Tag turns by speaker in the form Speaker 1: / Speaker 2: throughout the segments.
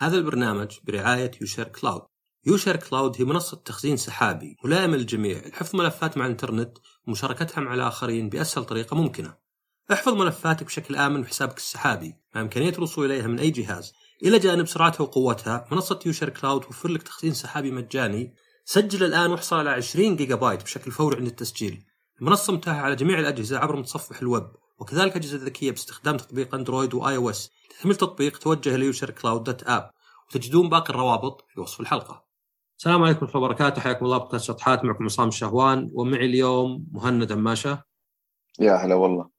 Speaker 1: هذا البرنامج برعاية يوشير كلاود. يوشير كلاود هي منصة تخزين سحابي ملائمة للجميع. لحفظ ملفات مع الإنترنت ومشاركتها مع الآخرين بأسهل طريقة ممكنة. احفظ ملفاتك بشكل آمن بحسابك السحابي مع إمكانية الوصول إليها من أي جهاز. إلى جانب سرعتها وقوتها منصة يوشير كلاود توفر لك تخزين سحابي مجاني. سجل الآن واحصل على 20 جيجا بايت بشكل فوري عند التسجيل. المنصة متاحة على جميع الأجهزة عبر متصفح الويب. وكذلك أجهزة ذكية باستخدام تطبيق Android و iOS لتحميل تطبيق توجه ليوشر كلاود dot app وتجدون باقي الروابط في وصف الحلقة. السلام عليكم ورحمة الله وبركاته. حياكم الله بودكاست شطحات معكم عصام الشهوان ومعي اليوم مهند عماشة
Speaker 2: يا هلا والله.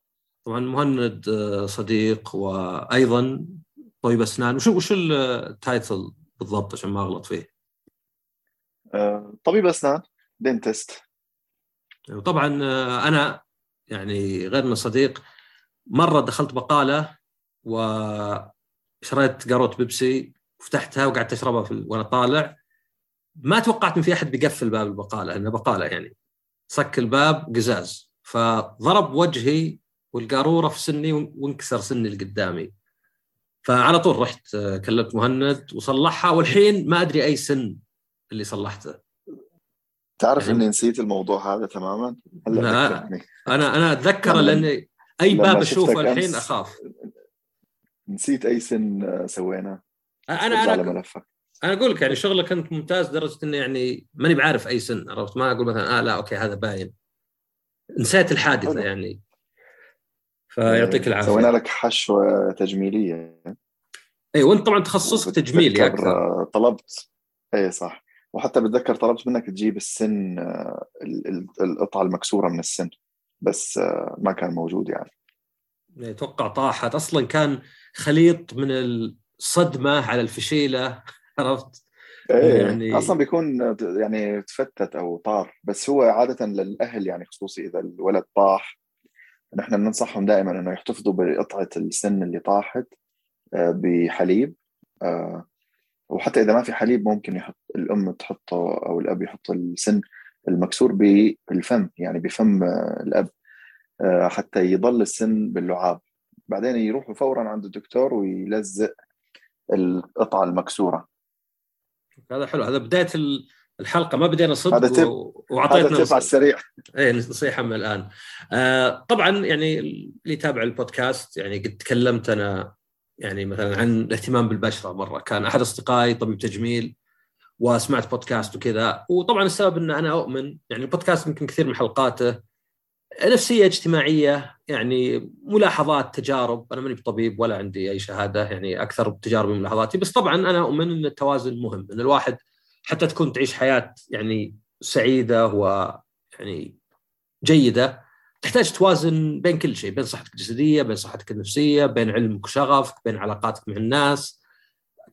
Speaker 1: طبعا مهند آه، صديق وأيضا طبيب أسنان. وشو وش ال title بالضبط عشان ما أغلط فيه؟
Speaker 2: آه، طبيب أسنان dentist
Speaker 1: وطبعا آه، أنا يعني غير من صديق مرة دخلت بقالة وشريت قاروت بيبسي وفتحتها وقعدت أشربها في وأنا طالع. ما توقعت إن في أحد بيقفل باب البقالة انها بقالة يعني. صك الباب قزاز. فضرب وجهي والقارورة في سني وانكسر سني اللي قدامي. فعلى طول رحت كلمت مهند وصلحها. والحين ما أدري أي سن اللي صلحته.
Speaker 2: تعرف يعني إني نسيت الموضوع هذا تماما؟
Speaker 1: هلا أنا أنا اتذكره لأني أي باب أشوفه الحين أخاف.
Speaker 2: نسيت أي سن سويناه
Speaker 1: أنا أنا ملفك. أنا أقول لك يعني شغلك أنت ممتاز لدرجة إني يعني ماني بعارف أي سن عرفت؟ ما أقول مثلا آه لا okay هذا باين. نسيت الحادثة يعني. فيعطيك العافية.
Speaker 2: سوينا لك حشوة تجميلية.
Speaker 1: اي وأنت طبعا تخصصك تجميلي أكثر.
Speaker 2: طلبت. اي صح. وحتى بتذكر طلبت منك تجيب السن القطعة المكسورة من السن. بس ما كان موجود يعني.
Speaker 1: أتوقع طاحت. أصلا كان خليط من الصدمة على الفشيلة عرفت؟
Speaker 2: إيه يعني أصلا بيكون يعني تفتت أو طار. بس هو عادة للأهل يعني خصوصي إذا الولد طاح نحن بننصحهم دائما إنه يحتفظوا بقطعة السن اللي طاحت آه، بحليب آه، وحتى إذا ما في حليب ممكن يحط الأم تحطه أو الأب يحط السن المكسور بالفم يعني بفم آه، الأب حتى يضل السن باللعاب. بعدين يروحوا فورا عند الدكتور ويلزق القطعة المكسورة.
Speaker 1: هذا حلو. هذا بداية الحلقة ما بدينا صدق
Speaker 2: هذا تب وعطيتنا هذا تب على السريع.
Speaker 1: اي نصيحة من الآن. آه طبعا يعني اللي يتابع البودكاست يعني قد تكلمت أنا يعني مثلا عن الاهتمام بالبشرة مرة. كان أحد أصدقائي طبيب تجميل وسمعت بودكاست وكذا. وطبعا السبب إن أنا أؤمن يعني البودكاست يمكن كثير من حلقاته نفسية اجتماعية يعني ملاحظات تجارب. أنا ماني بطبيب ولا عندي أي شهادة يعني أكثر تجاربي ملاحظاتي. بس طبعا أنا أؤمن إن التوازن مهم إن الواحد حتى تكون تعيش حياة يعني سعيدة ويعني جيدة تحتاج توازن بين كل شيء بين صحتك الجسدية بين صحتك النفسية بين علمك وشغفك بين علاقاتك مع الناس.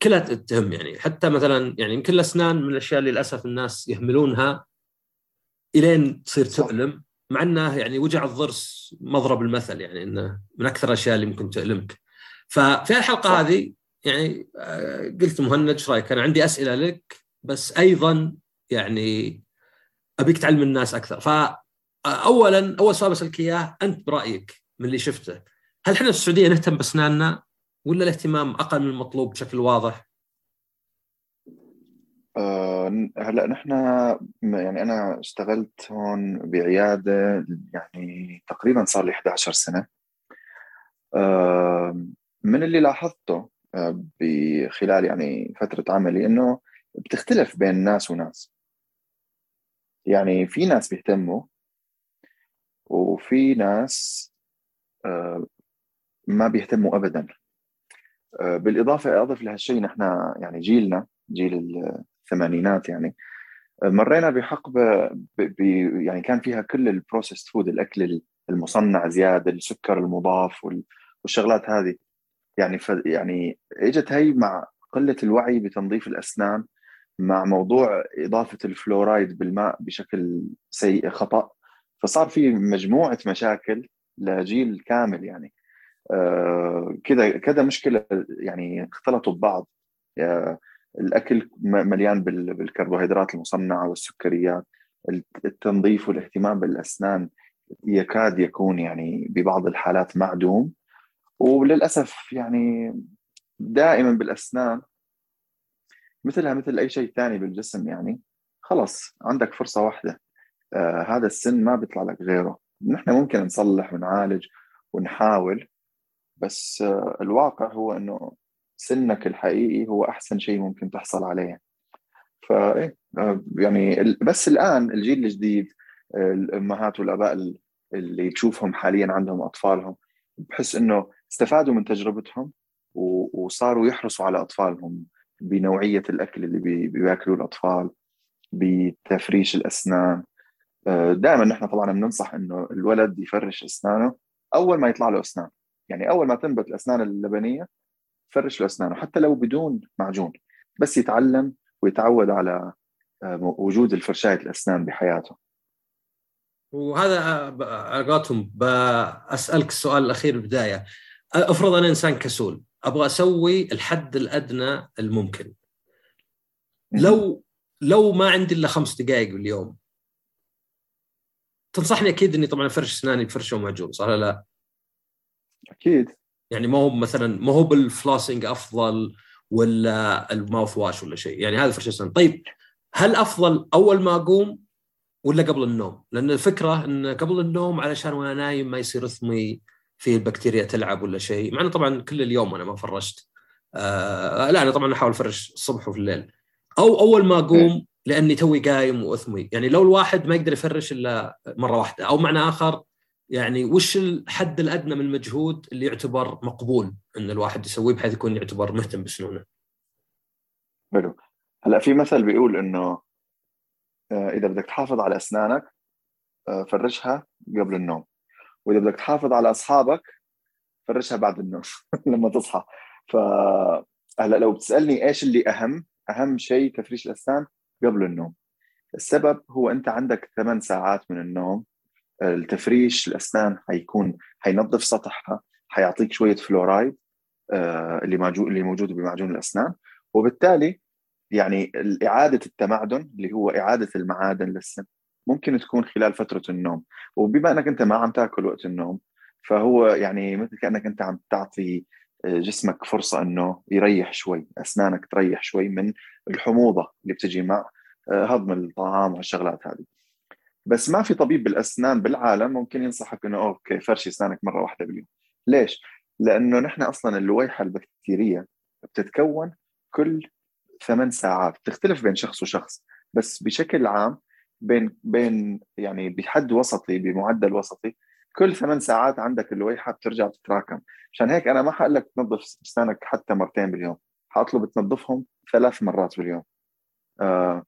Speaker 1: كلها تهم يعني حتى مثلا يعني يمكن الأسنان من الأشياء اللي للأسف الناس يهملونها إلين تصير تؤلم مع إنه يعني وجع الضرس مضرب المثل يعني إنه من أكثر الأشياء اللي ممكن تؤلمك. ففي الحلقة صح. هذه يعني آه، قلت مهند إيش رأيك؟ أنا عندي أسئلة لك بس أيضا يعني أبيك تعلم الناس أكثر فاولا أول سؤال بسألك إياه أنت برأيك من اللي شفته هل إحنا في السعودية نهتم بأسناننا ولا الاهتمام أقل من المطلوب بشكل واضح؟
Speaker 2: آه، هلا نحن يعني أنا اشتغلت هون بعيادة يعني تقريبا صار لي 11 سنة. آه، من اللي لاحظته آه، بخلال يعني فترة عملي إنه بتختلف بين ناس وناس. يعني في ناس بيهتموا وفي ناس ما بيهتموا ابدا. بالإضافة اضف لهالشيء نحن يعني جيلنا جيل الثمانينات يعني مرينا بحقبة. يعني كان فيها كل ال processed food الأكل المصنع زياده السكر المضاف وال... والشغلات هذه يعني ف... يعني إجت هي مع قلة الوعي بتنظيف الأسنان مع موضوع إضافة الفلورايد بالماء بشكل سيء خطأ فصار في مجموعة مشاكل لجيل كامل يعني كذا كذا مشكلة يعني اختلطوا ببعض. الأكل مليان بالكربوهيدرات المصنعة والسكريات التنظيف والاهتمام بالأسنان يكاد يكون يعني ببعض الحالات معدوم. وللأسف يعني دائما بالأسنان مثلها مثل أي شيء ثاني بالجسم يعني خلص عندك فرصة واحدة. آه هذا السن ما بيطلع لك غيره. نحن ممكن نصلح ونعالج ونحاول بس آه الواقع هو إنه سنك الحقيقي هو أحسن شيء ممكن تحصل عليه. فايه آه، يعني بس الآن الجيل الجديد الأمهات والأباء اللي تشوفهم حاليا عندهم أطفالهم بحس إنه استفادوا من تجربتهم وصاروا يحرصوا على أطفالهم بنوعية الأكل اللي بياكلوه الأطفال بتفريش الأسنان. آه، دائما نحن طبعا بننصح إنه الولد يفرش أسنانه أول ما يطلع له أسنان. يعني أول ما تنبت الأسنان اللبنية فرش له أسنانه حتى لو بدون معجون بس يتعلم ويتعود على آه، وجود الفرشاية الأسنان بحياته.
Speaker 1: وهذا على قولتهم بسالك السؤال الأخير البدايه أفرض أنا إنسان كسول أبغى أسوي الحد الأدنى الممكن. لو لو ما عندي إلا خمس دقائق باليوم تنصحني أكيد إني طبعا أفرش أسناني بفرشة ومعجون صح لا؟
Speaker 2: أكيد.
Speaker 1: يعني ما هو مثلا ما هو بالفلاسنج أفضل ولا الماوث واش ولا شيء؟ يعني هذا فرشه اسنان طيب هل أفضل أول ما أقوم ولا قبل النوم؟ لأن الفكرة إن قبل النوم علشان وأنا نايم ما يصير اثمي في البكتيريا تلعب ولا شيء. مع إنه طبعا كل اليوم أنا ما فرشت. آه لا أنا طبعا أحاول أفرش الصبح وفي الليل. أو أول ما أقوم لأني توي قايم وأثمي. يعني لو الواحد ما يقدر يفرش إلا مرة واحدة. أو معنى آخر يعني وش الحد الأدنى من المجهود اللي يعتبر مقبول إن الواحد يسويه بحيث يكون يعتبر مهتم بسنونه؟
Speaker 2: حلو. هلأ في مثل بيقول إنه آه، إذا بدك تحافظ على أسنانك آه، فرشها قبل النوم. وإذا بدك تحافظ على أصحابك فرشها بعد النوم لما تصحى. ف هلأ لو بتسألني إيش اللي أهم أهم شيء تفريش الأسنان؟ قبل النوم. السبب هو أنت عندك ثمان ساعات من النوم التفريش الأسنان حيكون حينظف سطحها حيعطيك شوية فلورايد آه، اللي موجود اللي موجود بمعجون الأسنان. وبالتالي يعني إعادة التمعدن اللي هو إعادة المعادن للسن ممكن تكون خلال فترة النوم. وبما أنك أنت ما عم تاكل وقت النوم فهو يعني مثل كأنك أنت عم تعطي آه، جسمك فرصة إنه يريح شوي أسنانك تريح شوي من الحموضة اللي بتجي مع آه، هضم الطعام والشغلات هذه. بس ما في طبيب بالأسنان بالعالم ممكن ينصحك إنه أوكي فرشي أسنانك مرة واحدة باليوم. ليش؟ لأنه نحن أصلا اللويحة البكتيرية بتتكون كل ثمان ساعات بتختلف بين شخص وشخص بس بشكل عام بين بين يعني بحد وسطي بمعدل وسطي كل ثمان ساعات عندك اللويحة بترجع تتراكم. عشان هيك أنا ما حقول لك تنظف أسنانك حتى مرتين باليوم حأطلب تنظفهم ثلاث مرات باليوم. آه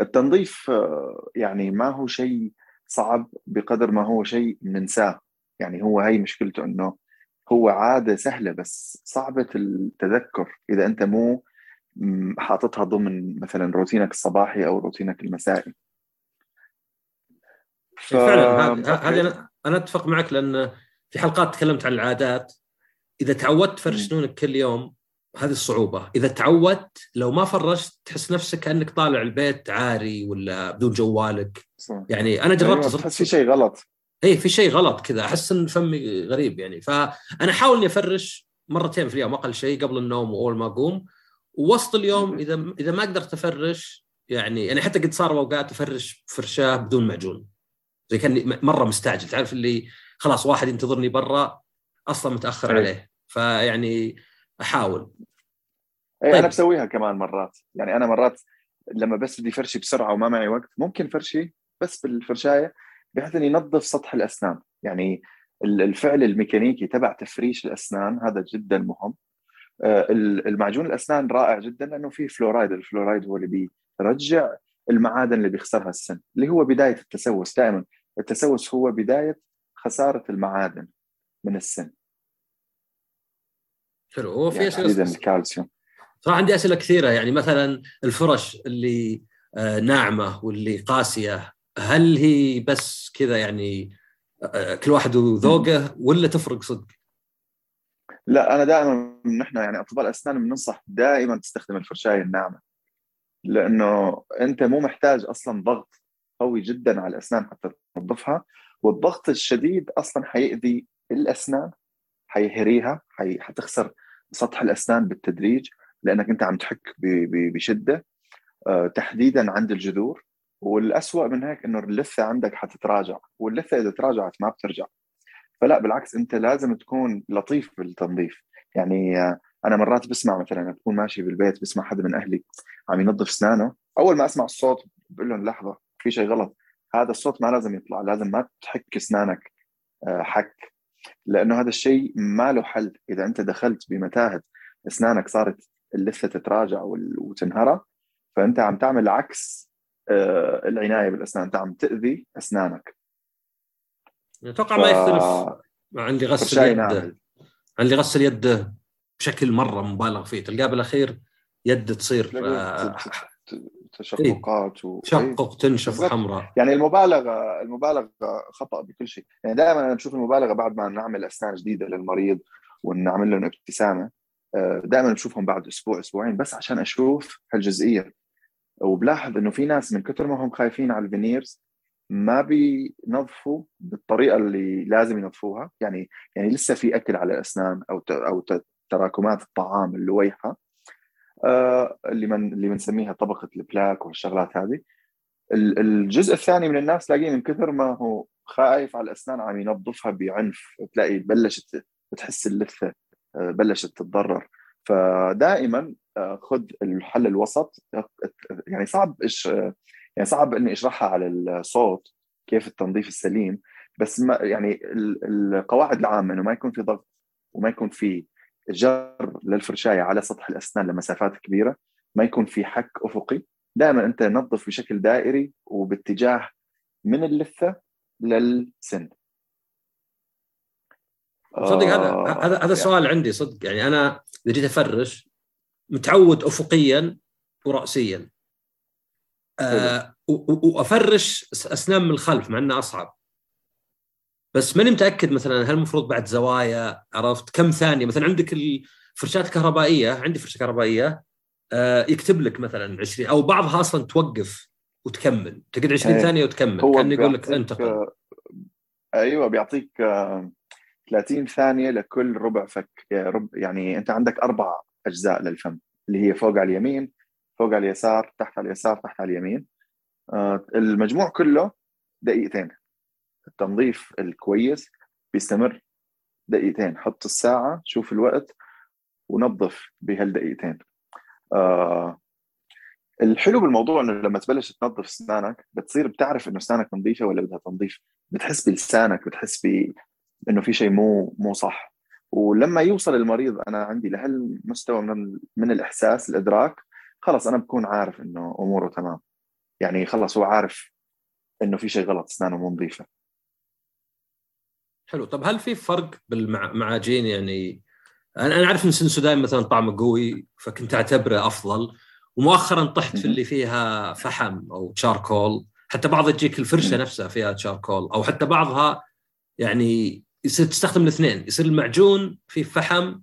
Speaker 2: التنظيف آه يعني ما هو شيء صعب بقدر ما هو شيء ننساه. يعني هو هي مشكلته إنه هو عادة سهلة بس صعبة التذكر. إذا أنت مو حاططها ضمن مثلا روتينك الصباحي أو روتينك المسائي.
Speaker 1: ف... فعلا هذه أنا أنا أتفق معك لأن في حلقات تكلمت عن العادات. إذا تعودت تفرش سنونك كل يوم هذه الصعوبة. إذا تعودت لو ما فرشت تحس نفسك كأنك طالع البيت عاري ولا بدون جوالك صح. يعني أنا جربت
Speaker 2: أيوة تحس في شيء غلط.
Speaker 1: اي في شيء غلط كذا. أحس إن فمي غريب يعني. فأنا أحاول إني أفرش مرتين في اليوم أقل شيء قبل النوم وأول ما أقوم. ووسط اليوم إذا إذا ما قدرت أفرش يعني يعني حتى قد صار أوقات أفرش فرشاة بدون معجون. زي كأني مرة مستعجل. تعرف اللي خلاص واحد ينتظرني برا أصلا متأخر عليه. فيعني أحاول.
Speaker 2: اي طيب. أنا بسويها كمان مرات. يعني أنا مرات لما بس بدي فرشي بسرعة وما معي وقت ممكن فرشي بس بالفرشاية بحيث انه ينظف سطح الأسنان. يعني الفعل الميكانيكي تبع تفريش الأسنان هذا جدا مهم. آه، المعجون الأسنان رائع جدا لأنه فيه فلورايد الفلورايد هو اللي بيرجع المعادن اللي بيخسرها السن اللي هو بداية التسوس. دائما التسوس هو بداية خسارة المعادن من السن.
Speaker 1: حلو. هو
Speaker 2: في يعني أسئلة الكالسيوم.
Speaker 1: صراحة عندي أسئلة كثيرة. يعني مثلا الفرش اللي آه، ناعمة واللي قاسية هل هي بس كذا يعني آه، كل واحد وذوقه ولا تفرق صدق؟
Speaker 2: لا أنا دائما نحن يعني أطباء الأسنان بننصح دائما تستخدم الفرشاية الناعمة. لأنه أنت مو محتاج أصلا ضغط قوي جدا على الأسنان حتى تنظفها والضغط الشديد أصلا حيأذي الأسنان. حيهريها حي... حتخسر سطح الأسنان بالتدريج لأنك أنت عم تحك بشدة. آه، تحديدا عند الجذور. والأسوأ من هيك إنه اللثة عندك حتتراجع واللثة إذا تراجعت ما بترجع. فلا بالعكس أنت لازم تكون لطيف بالتنظيف. يعني آه، أنا مرات بسمع مثلا اكون ماشي بالبيت بسمع حدا من أهلي عم ينظف أسنانه أول ما أسمع الصوت بقول لهم لحظة في شيء غلط. هذا الصوت ما لازم يطلع لازم ما تحك أسنانك آه، حك. لأنه هذا الشيء ما له حل. إذا أنت دخلت بمتاهة إسنانك صارت اللثة تتراجع وتنهرى فأنت عم تعمل عكس آه، العناية بالأسنان. أنت عم تأذي أسنانك.
Speaker 1: أتوقع ف... ما يختلف عندي غسل يد عندي غسل يد بشكل مرة مبالغ فيه. تلقاه بالأخير يد تصير
Speaker 2: تشققات
Speaker 1: و... تشقق تنشف حمراء
Speaker 2: يعني المبالغة المبالغة خطأ بكل شيء. يعني دائما أنا بشوف المبالغة بعد ما نعمل أسنان جديدة للمريض ونعمل لهم ابتسامة آه، دائما بشوفهم بعد أسبوع أسبوعين بس عشان أشوف هالجزئية. وبلاحظ إنه في ناس من كثر ما هم خايفين على الفينيرز ما بينظفوا بالطريقة اللي لازم ينظفوها. يعني يعني لسه في أكل على الأسنان أو أو تراكمات الطعام اللويحة. اللي من اللي بنسميها طبقة البلاك والشغلات هذه. الجزء الثاني من الناس تلاقيه من كثر ما هو خايف على الأسنان عم ينظفها بعنف تلاقي بلشت بتحس اللثة آه، بلشت تتضرر. فدائما آه، خذ الحل الوسط. يعني صعب إيش يعني صعب إني أشرحها على الصوت كيف التنظيف السليم بس ما يعني القواعد العامة إنه ما يكون في ضغط وما يكون في جر للفرشايه على سطح الأسنان لمسافات كبيرة ما يكون في حك أفقي. دائما أنت نظف بشكل دائري وباتجاه من اللثة للسن.
Speaker 1: صدق هذا آه هذا هذا يعني. سؤال عندي صدق. يعني أنا إذا جيت أفرش متعود افقيا وراسيا. آه وأفرش أسنان من الخلف مع إنه أصعب. بس ماني متأكد مثلا هل المفروض بعد زوايا عرفت؟ كم ثانية؟ مثلا عندك الفرشات الكهربائيه عندي فرشه كهربائية آه يكتب لك مثلا 20 أو بعضها أصلا توقف وتكمل. تقعد 20 إيه. ثانية وتكمل. كان يقول لك انتقل.
Speaker 2: أيوه بيعطيك 30 ثانية لكل ربع فك يعني أنت عندك أربع أجزاء للفم اللي هي فوق على اليمين فوق على اليسار تحت على اليسار تحت على اليمين. آه، المجموع كله دقيقتين. التنظيف الكويس بيستمر دقيقتين. حط الساعة شوف الوقت ونظف بهالدقيقتين. آه الحلو بالموضوع إنه لما تبلش تنظف اسنانك بتصير بتعرف إنه اسنانك نظيفة ولا بدها تنظيف. بتحس بلسانك بتحس ب إنه في شيء مو مو صح. ولما يوصل المريض أنا عندي لهالمستوى من من الإحساس الإدراك خلص أنا بكون عارف إنه أموره تمام. يعني خلص هو عارف إنه في شيء غلط اسنانه مو نظيفة.
Speaker 1: حلو. طب هل في فرق بالمعاجين يعني؟ أنا عارف إن سنسوداين مثلا طعمه قوي فكنت أعتبره أفضل. ومؤخرا طحت في اللي فيها فحم أو تشاركول حتى بعض تجيك الفرشة نفسها فيها تشاركول أو حتى بعضها يعني يصير تستخدم الاثنين. يصير المعجون فيه فحم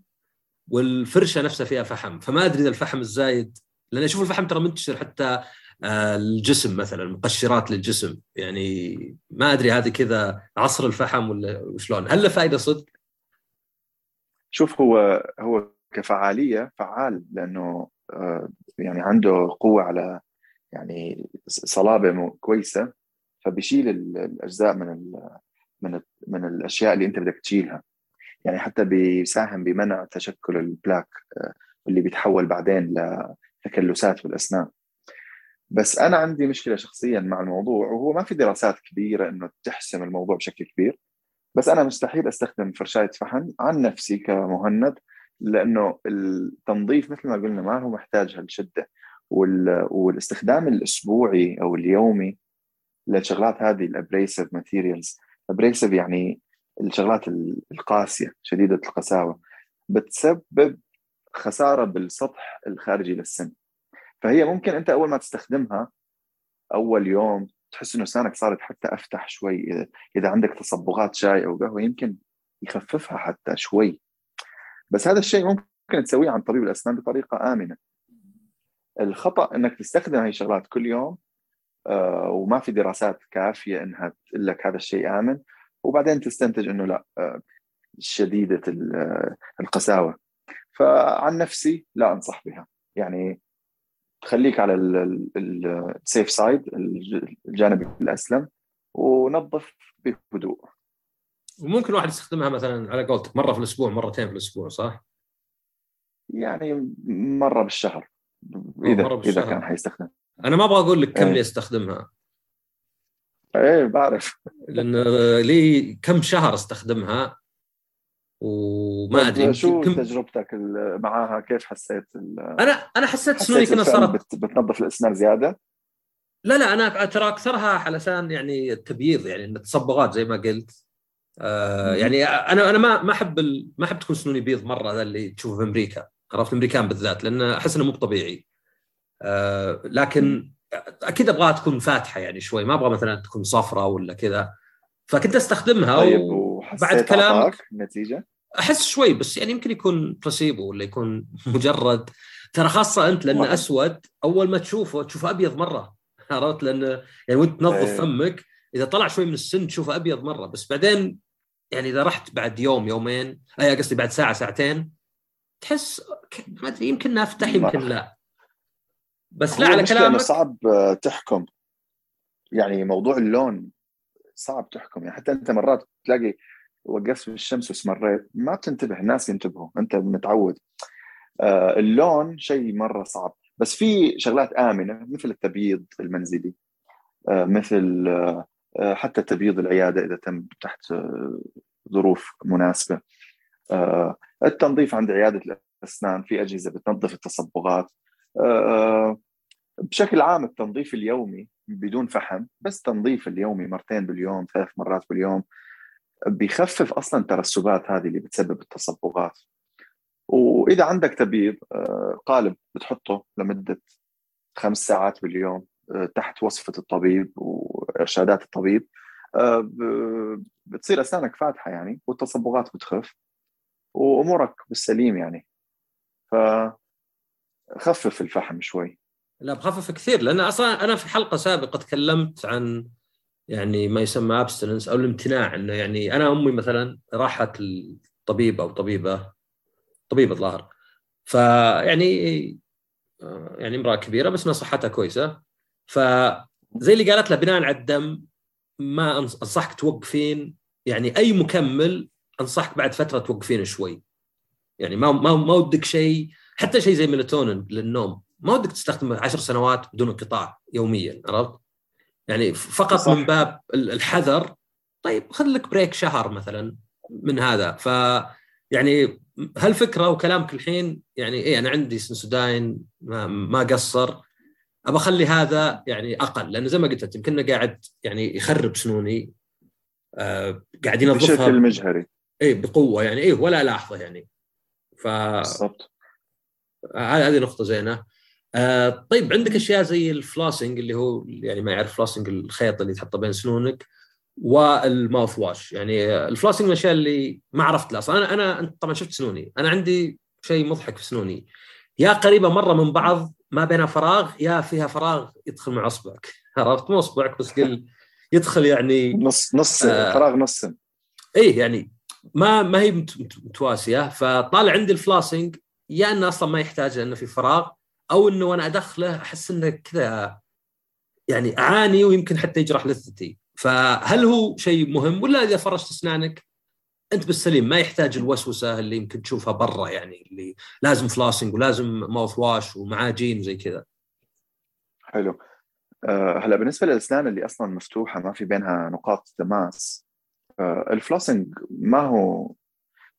Speaker 1: والفرشة نفسها فيها فحم. فما أدري إذا الفحم الزايد لأن أشوف الفحم ترى منتشر حتى الجسم مثلا مقشرات للجسم. يعني ما أدري هذه كذا عصر الفحم ولا وشلون هل له فائده صدق؟
Speaker 2: شوف هو هو كفعالية فعال لأنه آه، يعني عنده قوة على يعني صلابة كويسة. فبيشيل الأجزاء من من من الأشياء اللي أنت بدك تشيلها. يعني حتى بيساهم بمنع تشكل البلاك آه، اللي بيتحول بعدين لتكلسات بالاسنان بس أنا عندي مشكلة شخصيا مع الموضوع وهو ما في دراسات كبيرة إنه تحسم الموضوع بشكل كبير بس أنا مستحيل أستخدم فرشايه فحم عن نفسي كمهند لأنه التنظيف مثل ما قلنا ما هو محتاج هالشدة والاستخدام الأسبوعي أو اليومي للشغلات هذه ال abrasive materials. abrasive يعني الشغلات القاسية شديدة القساوة بتسبب خسارة بالسطح الخارجي للسن. فهي ممكن أنت أول ما تستخدمها أول يوم تحس إنه اسنانك صارت حتى أفتح شوي إذا إذا عندك تصبغات شاي أو قهوة يمكن يخففها حتى شوي. بس هذا الشيء ممكن تسويه عن طبيب الأسنان بطريقة آمنة. الخطأ إنك تستخدم هاي الشغلات كل يوم آه وما في دراسات كافية إنها تقول لك هذا الشيء آمن وبعدين تستنتج إنه لا آه شديدة القساوة. فعن نفسي لا أنصح بها. يعني خليك على السيف سايد الجانب الأسلم ونظف بهدوء
Speaker 1: وممكن واحد يستخدمها مثلا على قولتك مرة في الأسبوع مرتين في الأسبوع صح؟
Speaker 2: يعني مرة بالشهر إذا مرة بالشهر. اذا كان حيستخدم
Speaker 1: أنا ما أبغى أقول لك كم إيه. لي استخدمها
Speaker 2: إيه بعرف
Speaker 1: لأن لي كم شهر استخدمها وما أدري
Speaker 2: شو كم... تجربتك معاها؟ كيف حسيت
Speaker 1: أنا أنا حسيت سنوني كنا صارت
Speaker 2: بت... بتنظف الإسنان زيادة؟
Speaker 1: لا لا أنا ترى أكثرها علشان يعني التبييض يعني التصبغات زي ما قلت. آه يعني أنا أنا ما ما أحب ال... ما أحب تكون سنوني بيض مرة ذا اللي تشوفه في أمريكا. عرفت؟ الأمريكان بالذات لأن أحس إنه مو طبيعي. آه لكن أكيد أبغاها تكون فاتحة يعني شوي. ما أبغى مثلا تكون صفراء ولا كذا. فكنت أستخدمها
Speaker 2: طيب وبعد كلامك النتيجه
Speaker 1: أحس شوي بس يعني يمكن يكون بلاسيبو ولا يكون مجرد. ترى خاصة أنت لأنه أسود أول ما تشوفه تشوفه أبيض مرة. عرفت؟ لأن يعني وانت تنظف أيه. فمك. إذا طلع شوي من السن تشوفه أبيض مرة. بس بعدين يعني إذا رحت بعد يوم يومين أي قصدي بعد ساعة ساعتين تحس ما أدري يمكن أفتح يمكن لا. بس لا على كلامك.
Speaker 2: صعب تحكم. يعني موضوع اللون صعب تحكم. يعني حتى أنت مرات تلاقي وقفت في الشمس واستمريت ما بتنتبه الناس ينتبهوا. أنت متعود. آه اللون شيء مرة صعب. بس في شغلات آمنة مثل التبييض المنزلي. آه مثل آه حتى تبييض العيادة إذا تم تحت ظروف مناسبة. التنظيف عند عيادة الأسنان في أجهزة بتنظف التصبغات. بشكل عام التنظيف اليومي بدون فحم بس تنظيف اليومي مرتين باليوم ثلاث مرات باليوم. بيخفف أصلا الترسبات هذه اللي بتسبب التصبغات. وإذا عندك تبييض آه، قالب بتحطه لمدة خمس ساعات باليوم آه، تحت وصفة الطبيب وإرشادات الطبيب. آه، بتصير أسنانك فاتحة يعني والتصبغات بتخف وأمورك بالسليم يعني. ف خفف الفحم شوي.
Speaker 1: لا بخفف كثير لأن أصلا أنا في حلقة سابقة تكلمت عن يعني ما يسمى ابستنس أو الامتناع إنه يعني أنا أمي مثلا راحت الطبيب أو طبيبة طبيبه الظاهر. فيعني آه، يعني امرأة كبيرة بس ما صحتها كويسه فزي اللي قالت له بناء على الدم ما أنصحك توقفين. يعني أي مكمل أنصحك بعد فترة توقفين شوي. يعني ما ما ما ودك شيء حتى شيء زي ميلاتونين للنوم. ما ودك تستخدمه عشر سنوات بدون انقطاع يوميا عرفت؟ يعني فقط صح. من باب الحذر طيب خذ لك بريك شهر مثلا من هذا. ف يعني هالفكرة وكلامك الحين يعني إيه أنا عندي Sensodyne ما, ما قصر. أبى أخلي هذا يعني أقل لأنه زي ما قلت يمكن قاعد يعني يخرب سنوني. آه قاعد ينظفها
Speaker 2: بشكل مجهري.
Speaker 1: اي بقوة يعني إيه ولا لاحظة يعني. ف بالضبط. هذه نقطة زينة. آه طيب عندك أشياء زي ال flossing اللي هو يعني ما يعرف flossing الخيط اللي تحطه بين سنونك وال mouthwash يعني ال flossing من الأشياء اللي ما عرفت له أصلا أنا أنا أنت طبعا شفت سنوني. أنا عندي شيء مضحك في سنوني. يا قريبة مرة من بعض ما بينها فراغ يا فيها فراغ يدخل مع أصبعك. عرفت؟ مو أصبعك بس قل يدخل يعني
Speaker 2: نص نص آه فراغ نص.
Speaker 1: اي يعني ما ما هي متواسية. فطالع عندي ال flossing يا إنه أصلا ما يحتاج لأنه في فراغ. أو إنه وأنا أدخله أحس إنه كذا يعني اعاني ويمكن حتى يجرح لثتي فهل هو شيء مهم؟ ولا إذا فرشت أسنانك أنت بالسليم ما يحتاج الوسوسة اللي يمكن تشوفها برا يعني اللي لازم flossing ولازم mouthwash ومعاجين وزي كذا.
Speaker 2: حلو. أه هلا بالنسبة للأسنان اللي أصلا مفتوحة ما في بينها نقاط تماس ال flossing ما هو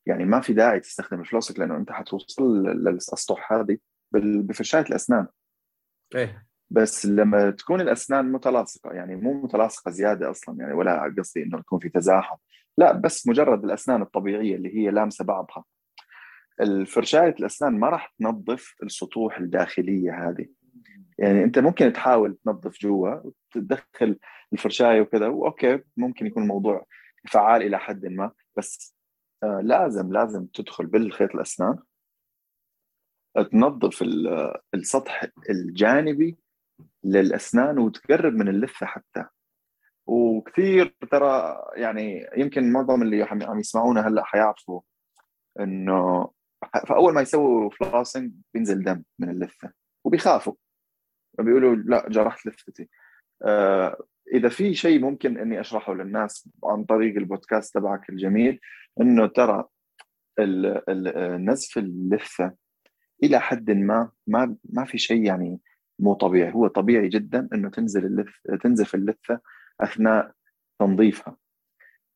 Speaker 2: يعني ما في داعي تستخدم ال flossing لأنه أنت حتوصل للأسطح هذه. بفرشايه الأسنان.
Speaker 1: إيه.
Speaker 2: بس لما تكون الأسنان متلاصقة يعني مو متلاصقة زيادة أصلا يعني ولا قصدي إنه يكون في تزاحم. لا بس مجرد الأسنان الطبيعية اللي هي لامسة بعضها. الفرشاية الأسنان ما راح تنظف السطوح الداخلية هذه. يعني أنت ممكن تحاول تنظف جوا وتدخل الفرشاية وكذا وأوكي ممكن يكون الموضوع فعال إلى حد ما بس آه لازم لازم تدخل بالخيط الأسنان. تنظف السطح الجانبي للأسنان وتقرب من اللثة حتى. وكثير ترى يعني يمكن معظم اللي عم يسمعونا هلأ حيعرفوا إنه فأول ما يسووا فلاسنج بينزل دم من اللثة وبيخافوا. بيقولوا لا جرحت لثتي. آه إذا في شيء ممكن إني أشرحه للناس عن طريق البودكاست تبعك الجميل إنه ترى نزف اللثة إلى حد ما ما ما في شيء يعني مو طبيعي. هو طبيعي جدا إنه تنزل اللث تنزف اللثه أثناء تنظيفها.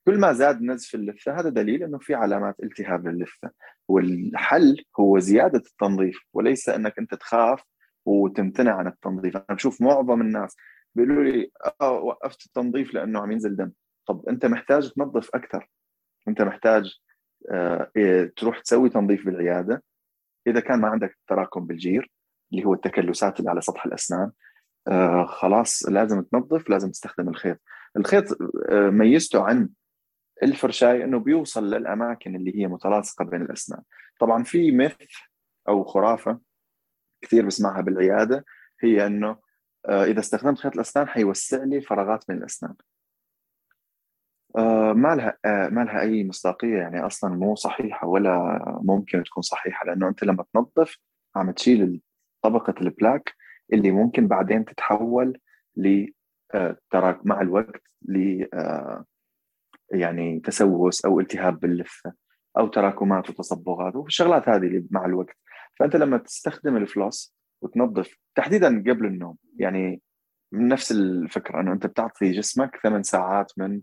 Speaker 2: كل ما زاد نزف اللثه هذا دليل إنه في علامات التهاب للثه والحل هو زيادة التنظيف وليس إنك أنت تخاف وتمتنع عن التنظيف. أنا بشوف معظم الناس بيقولوا لي آه وقفت التنظيف لأنه عم ينزل دم. طب أنت محتاج تنظف أكثر. أنت محتاج آه إيه، تروح تسوي تنظيف بالعيادة. إذا كان ما عندك تراكم بالجير اللي هو التكلسات اللي على سطح الأسنان آه خلاص لازم تنظف لازم تستخدم الخيط. الخيط آه ميزته عن الفرشاي إنه بيوصل للأماكن اللي هي متلاصقة بين الأسنان. طبعا في مث أو خرافة كثير بسمعها بالعيادة هي إنه آه، إذا استخدمت خيط الأسنان حيوسع لي فراغات من الأسنان. ما لها آه، ما لها أي مصداقية يعني أصلا مو صحيحة ولا ممكن تكون صحيحة لأنه أنت لما تنظف عم تشيل طبقة البلاك اللي ممكن بعدين تتحول ل مع الوقت ل يعني تسوس أو التهاب باللثه أو تراكمات وتصبغات والشغلات هذه اللي مع الوقت. فأنت لما تستخدم الفلوس وتنظف تحديدا قبل النوم يعني نفس الفكرة إنه أنت بتعطي جسمك ثمان ساعات من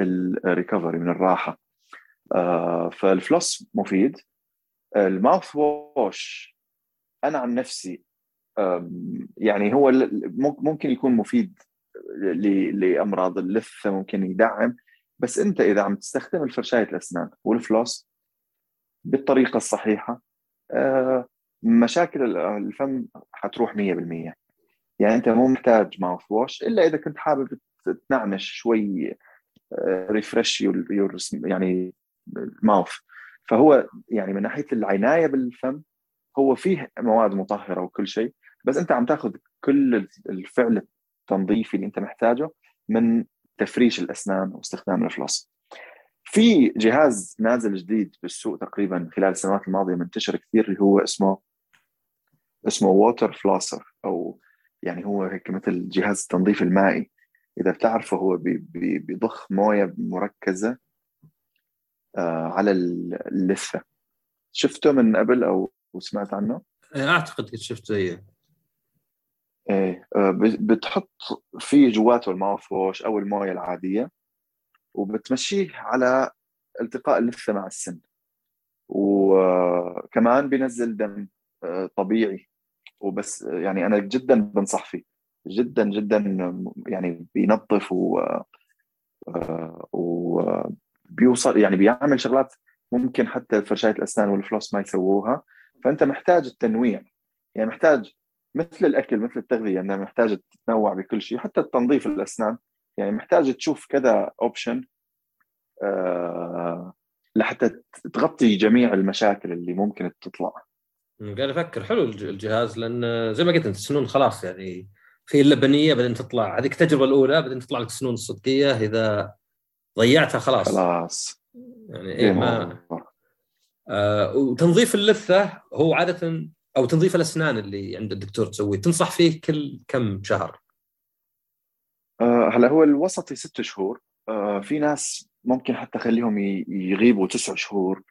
Speaker 2: الريكفري من الراحة. آه فالفلوس مفيد. الماوث ووش أنا عن نفسي يعني هو ممكن يكون مفيد لأمراض اللثة ممكن يدعم بس أنت إذا عم تستخدم الفرشايه الأسنان والفلوس بالطريقة الصحيحة آه، مشاكل الفم حتروح 100% يعني أنت مو محتاج ماوث ووش إلا إذا كنت حابب تنعنش شوي ريفرش يور يعني الماوث فهو يعني من ناحية العناية بالفم هو فيه مواد مطهرة وكل شيء بس أنت عم تاخذ كل الفعل التنظيفي اللي أنت محتاجه من تفريش الأسنان واستخدام الفلوس. في جهاز نازل جديد بالسوق تقريبا خلال السنوات الماضية منتشر كثير اللي هو اسمه اسمه ووتر فلاسر أو يعني هو هيك مثل جهاز التنظيف المائي. إذا بتعرفه هو بيضخ موية مركزة آه، على اللثة. شفته من قبل أو سمعت عنه؟
Speaker 1: إيه، أعتقد كنت شفته إيه.
Speaker 2: إيه آه، بتحط فيه جواته الماوث أو الموية العادية وبتمشيه على التقاء اللثة مع السن. وكمان بينزل دم آه، طبيعي. وبس يعني أنا جدا بنصح فيه. جدا جدا يعني بينظف و آه، وبيوصل يعني بيعمل شغلات ممكن حتى فرشايه الأسنان والفلوس ما يسووها. فأنت محتاج التنويع. يعني محتاج مثل الأكل مثل التغذية انها محتاج تتنوع بكل شيء. حتى التنظيف الأسنان. يعني محتاج تشوف كذا اوبشن آه لحتى تغطي جميع المشاكل اللي ممكن تطلع.
Speaker 1: قاعد أفكر. حلو الجهاز لأن زي ما قلت أنت السنون خلاص يعني في اللبنيه بعدين تطلع. هذيك التجربة الأولى بعدين تطلع لك السنون الصدقيه إذا ضيعتها خلاص.
Speaker 2: خلاص.
Speaker 1: يعني إيه ما آه وتنظيف اللثة هو عادة أو تنظيف الأسنان اللي عند الدكتور تسويه تنصح فيه كل كم شهر؟
Speaker 2: آه هلا هو الوسطي ست شهور. آه في ناس ممكن حتى خليهم يغيبوا تسع شهور.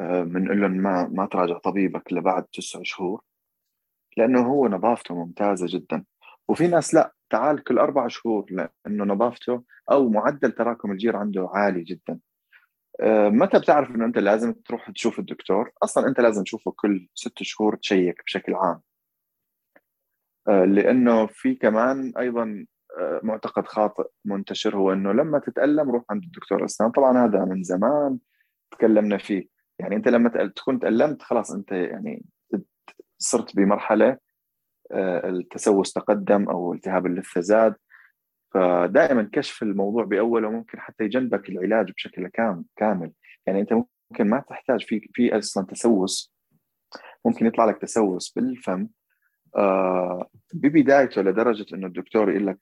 Speaker 2: بنقول آه، لهم ما ما تراجع طبيبك لبعد تسع شهور. لأنه هو نظافته ممتازة جدا. وفي ناس لا تعال كل أربع شهور لأنه نظافته أو معدل تراكم الجير عنده عالي جدا آه، متى بتعرف إنه أنت لازم تروح تشوف الدكتور؟ أصلا أنت لازم تشوفه كل ست شهور تشيك بشكل عام. آه، لأنه في كمان أيضا معتقد خاطئ منتشر هو إنه لما تتألم روح عند الدكتور أسنان، طبعا هذا من زمان تكلمنا فيه، يعني أنت لما تكون تألمت خلاص أنت يعني صرت بمرحلة آه، التسوس تقدم أو التهاب اللثه زاد. فدائما كشف الموضوع باوله ممكن حتى يجنبك العلاج بشكل كامل. يعني أنت ممكن ما تحتاج في في أصلا تسوس. ممكن يطلع لك تسوس بالفم. آه، ببدايته لدرجه انه الدكتور يقول لك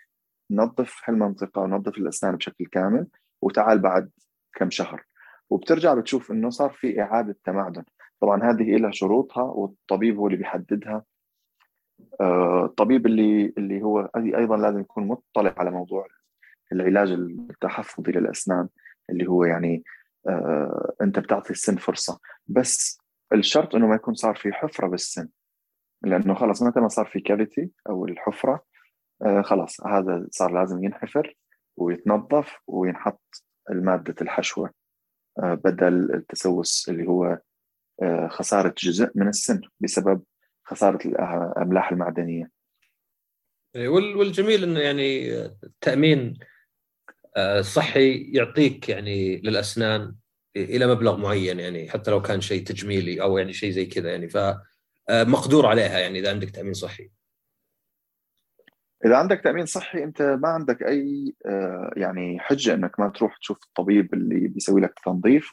Speaker 2: نظف هالمنطقة ونظف الأسنان بشكل كامل وتعال بعد كم شهر. وبترجع بتشوف إنه صار في إعادة تمعدن. طبعا هذه لها شروطها والطبيب هو اللي بيحددها. آه، الطبيب اللي اللي هو أيضا لازم يكون مطلع على موضوع العلاج التحفظي للأسنان اللي هو يعني آه، أنت بتعطي السن فرصة. بس الشرط إنه ما يكون صار في حفرة بالسن لأنه خلص متى ما صار في كافيتي أو الحفرة آه، خلاص هذا صار لازم ينحفر ويتنظف وينحط المادة الحشوة بدل التسوس اللي هو خسارة جزء من السن بسبب خسارة الأملاح المعدنية
Speaker 1: إيه، والجميل إنه يعني التامين الصحي آه، يعطيك يعني للأسنان إلى مبلغ معين يعني حتى لو كان شيء تجميلي أو يعني شيء زي كذا يعني فمقدور آه، عليها يعني إذا عندك تأمين صحي.
Speaker 2: إذا عندك تأمين صحي أنت ما عندك أي آه، يعني حجة إنك ما تروح تشوف الطبيب اللي بيسوي لك تنظيف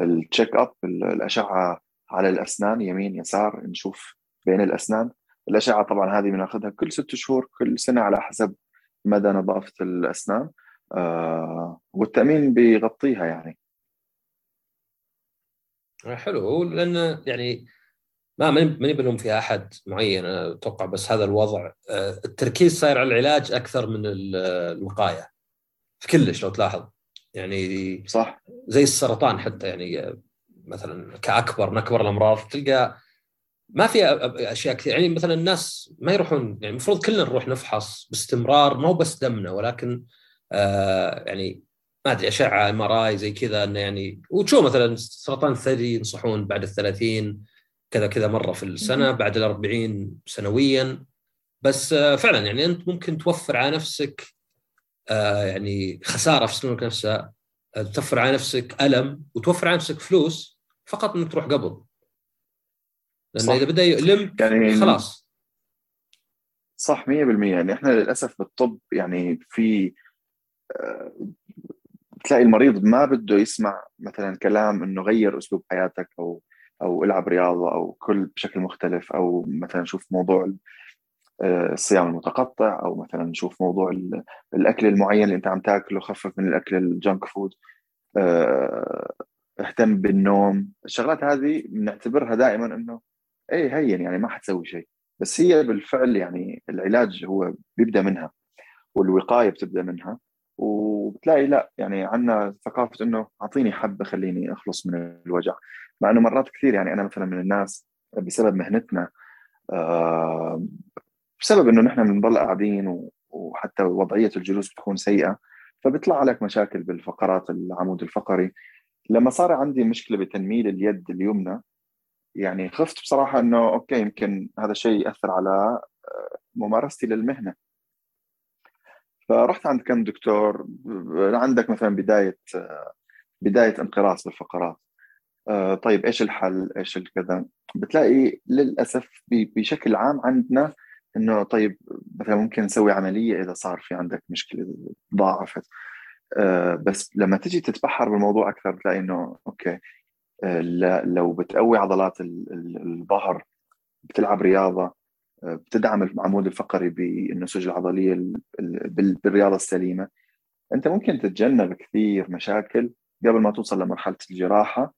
Speaker 2: ال check up الأشعة على الأسنان يمين يسار نشوف بين الأسنان. الأشعة طبعا هذه بناخذها كل ست شهور كل سنة على حسب مدى نظافة الأسنان. آه والتأمين بيغطيها يعني.
Speaker 1: حلو. لأن يعني ما ماني بلوم في أحد معين أتوقع بس هذا الوضع. آه، التركيز صاير على العلاج أكثر من الوقاية. في كلش لو تلاحظ. يعني
Speaker 2: صح.
Speaker 1: زي السرطان حتى يعني مثلا كأكبر من أكبر الأمراض تلقى ما في أشياء كثير. يعني مثلا الناس ما يروحون يعني المفروض كلنا نروح نفحص باستمرار مو بس دمنا ولكن آه يعني ما أدري أشعة إم آر آي زي كذا إنه يعني وتشوف مثلا سرطان الثدي ينصحون بعد ال 30 كذا كذا مرة في السنة بعد ال 40 سنويا. بس آه فعلا يعني أنت ممكن توفر على نفسك آه يعني خسارة في سنونك نفسها آه، توفر على نفسك ألم وتوفر على نفسك فلوس فقط إنك تروح قبل لأنه إذا بدأ يؤلم يعني خلاص.
Speaker 2: صح 100% يعني إحنا للأسف بالطب يعني في آه، بتلاقي المريض ما بده يسمع مثلا كلام إنه غير أسلوب حياتك أو أو إلعب رياضة أو كل بشكل مختلف أو مثلا شوف موضوع آه، الصيام المتقطع أو مثلا نشوف موضوع الأكل المعين اللي أنت عم تاكله خفف من الأكل الجنك فود آه، اهتم بالنوم. الشغلات هذه بنعتبرها دائما إنه إيه هين يعني ما حتسوي شيء. بس هي بالفعل يعني العلاج هو بيبدأ منها والوقاية بتبدأ منها وبتلاقي لا يعني عندنا ثقافة إنه أعطيني حبه خليني أخلص من الوجع. مع إنه مرات كثير يعني أنا مثلا من الناس بسبب مهنتنا آه بسبب إنه نحن بنضل قاعدين وحتى وضعية الجلوس بتكون سيئة فبيطلع لك مشاكل بالفقرات العمود الفقري. لما صار عندي مشكلة بتنميل اليد اليمنى يعني خفت بصراحة إنه أوكي يمكن هذا الشيء يأثر على آه، ممارستي للمهنة. فرحت عند كم دكتور عندك مثلا بداية آه، بداية انقراص بالفقرات آه، طيب إيش الحل؟ إيش الكذا؟ بتلاقي للأسف بشكل عام عندنا إنه طيب مثلا ممكن نسوي عملية إذا صار في عندك مشكلة ضاعفت. بس لما تجي تتبحر بالموضوع أكثر بتلاقي إنه أوكي لو بتقوي عضلات الظهر بتلعب رياضة بتدعم العمود الفقري بالنسج العضلية بالرياضة السليمة. أنت ممكن تتجنب كثير مشاكل قبل ما توصل لمرحلة الجراحة.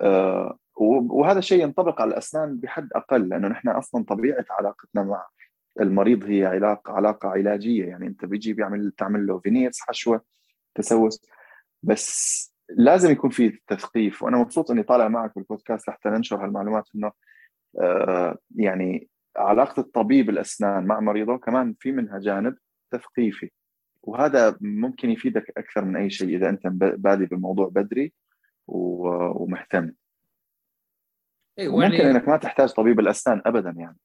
Speaker 2: آه، وهذا الشيء ينطبق على الأسنان بحد أقل لأنه نحن أصلا طبيعة علاقتنا مع المريض هي علاقه علاقة علاجية. يعني أنت بيجي بيعمل تعمل له فينيرز حشوة تسوس. بس لازم يكون في تثقيف وأنا مبسوط إني طالع معك بالبودكاست حتى ننشر هالمعلومات إنه آه يعني علاقة الطبيب الأسنان مع مريضه كمان في منها جانب تثقيفي وهذا ممكن يفيدك أكثر من أي شيء إذا أنت بادي بالموضوع بدري ومهتم. أيوة ممكن يعني... إنك ما تحتاج طبيب الأسنان ابدا يعني.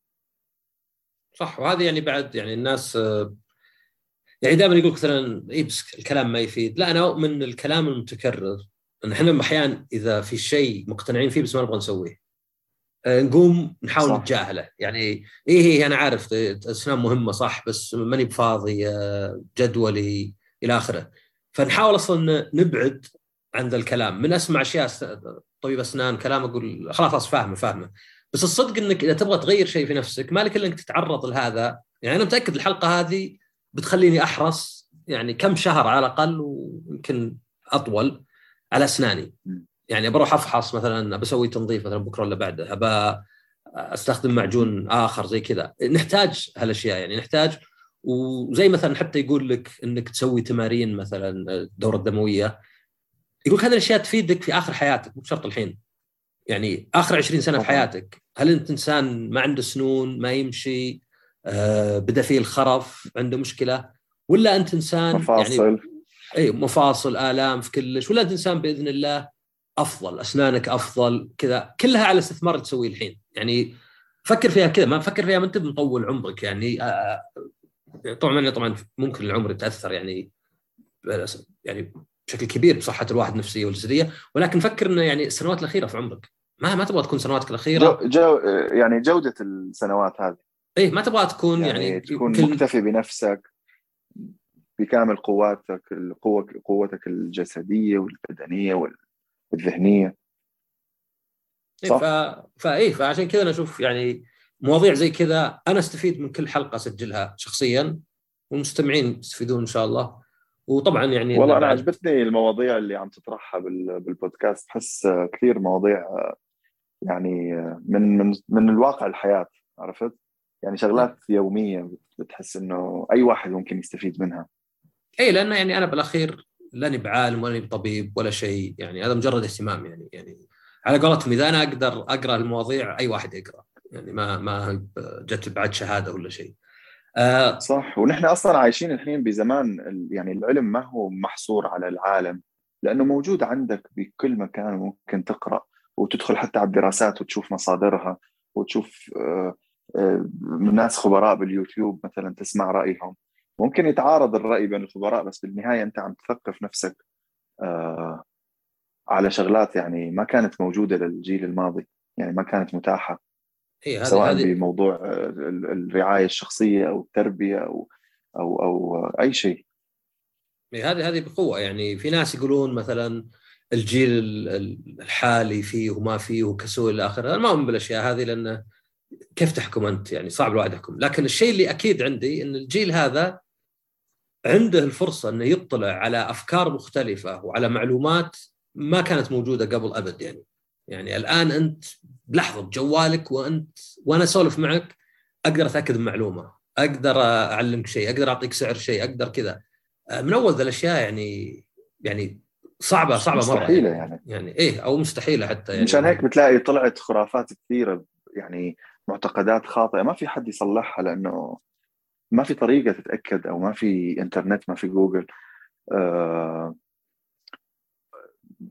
Speaker 1: صح وهذه يعني بعد يعني الناس آه، يعني دائما يقول مثلا اي بس الكلام ما يفيد. لا أنا أؤمن الكلام المتكرر إن إحنا أحيانا إذا في شيء مقتنعين فيه بس ما نبغى نسويه آه، نقوم نحاول. نتجاهله. يعني اي هي أنا عارف اسنان مهمة صح بس ماني بفاضي آه، جدولي إلى آخره. فنحاول أصلا نبعد عن ذا الكلام. من أسمع أشياء طبيب أسنان كلام أقول خلاص فاهمه فاهمه. بس الصدق إنك إذا تبغى تغير شيء في نفسك مالك إلا إنك تتعرض لهذا. يعني أنا متأكد الحلقة هذه بتخليني أحرص يعني كم شهر على الأقل ويمكن أطول على أسناني. يعني بروح أفحص مثلا بسوي تنظيف مثلا بكرة ولا بعده أبى أستخدم معجون آخر زي كذا. نحتاج هالأشياء يعني نحتاج. وزي مثلا حتى يقول لك إنك تسوي تمارين مثلا الدورة الدموية. يقول هذه الأشياء تفيدك في آخر حياتك مو شرط الحين. يعني آخر 20 سنة في حياتك هل أنت إنسان ما عنده سنون ما يمشي بدأ فيه الخرف عنده مشكلة. ولا أنت إنسان
Speaker 2: مفاصل.
Speaker 1: يعني اي مفاصل آلام في كلش. ولا أنت إنسان بإذن الله أفضل أسنانك أفضل كذا. كلها على استثمار تسويه الحين. يعني فكر فيها كذا ما فكر فيها ما أنت مطول عمرك. يعني آه طبعا طبعا ممكن العمر يتأثر يعني يعني بشكل كبير بصحة الواحد النفسية والجسدية. ولكن فكر إنه يعني السنوات الأخيرة في عمرك. ما ما تبغى تكون سنواتك الأخيرة.
Speaker 2: جو, جو يعني جودة السنوات هذه.
Speaker 1: إيه ما تبغى تكون يعني,
Speaker 2: يعني تكون كل... مكتفي بنفسك بكامل قواتك القوة قوتك الجسدية والبدنية والذهنية.
Speaker 1: إيه ف... فايه فعشان كذا أنا أشوف يعني مواضيع زي كذا أنا أستفيد من كل حلقة أسجلها شخصيا والمستمعين يستفيدون إن شاء الله. وطبعا يعني
Speaker 2: والله أنا عجبتني المواضيع اللي عم تطرحها بالبودكاست. بحس كثير مواضيع يعني من من من الواقع الحياة عرفت؟ يعني شغلات يومية بتحس إنه أي واحد ممكن يستفيد منها.
Speaker 1: اي لأنه يعني أنا بالأخير لاني بعالم ولا بطبيب ولا شيء يعني هذا مجرد اهتمام يعني يعني على قولتهم إذا أنا أقدر أقرأ المواضيع أي واحد يقرأ يعني ما ما جت بعد شهادة ولا شيء.
Speaker 2: آه صح ونحن أصلا عايشين الحين بزمان يعني العلم ما هو محصور على العالم لأنه موجود عندك بكل مكان ممكن تقرأ وتدخل حتى على الدراسات وتشوف مصادرها وتشوف آه آه ناس خبراء باليوتيوب مثلا تسمع رأيهم. ممكن يتعارض الرأي بين الخبراء بس بالنهاية أنت عم تثقف نفسك آه على شغلات يعني ما كانت موجودة للجيل الماضي يعني ما كانت متاحة. إيه سواء هذه بموضوع الرعاية الشخصية أو التربية أو أو أو أي شيء.
Speaker 1: إيه هذه هذه بقوة. يعني في ناس يقولون مثلا الجيل الحالي فيه وما فيه وكسول إلى آخره. أنا ما أؤمن بالأشياء هذه لأنه كيف تحكم أنت؟ يعني صعب الواحد يحكم. لكن الشيء اللي أكيد عندي إن الجيل هذا عنده الفرصة إنه يطلع على أفكار مختلفة وعلى معلومات ما كانت موجودة قبل أبد يعني. يعني الآن أنت بلحظة بجوالك وأنت وأنا أسولف معك أقدر أتأكد من معلومة أقدر أعلمك شيء أقدر أعطيك سعر شيء أقدر كذا. من أول ذا الأشياء يعني يعني صعبة صعبة
Speaker 2: مرة مستحيلة يعني.
Speaker 1: يعني إيه أو مستحيلة حتى يعني.
Speaker 2: مشان هيك بتلاقي طلعت خرافات كثيرة يعني معتقدات خاطئة. ما في حد يصلحها لأنه ما في طريقة تتأكد أو ما في إنترنت ما في جوجل. آه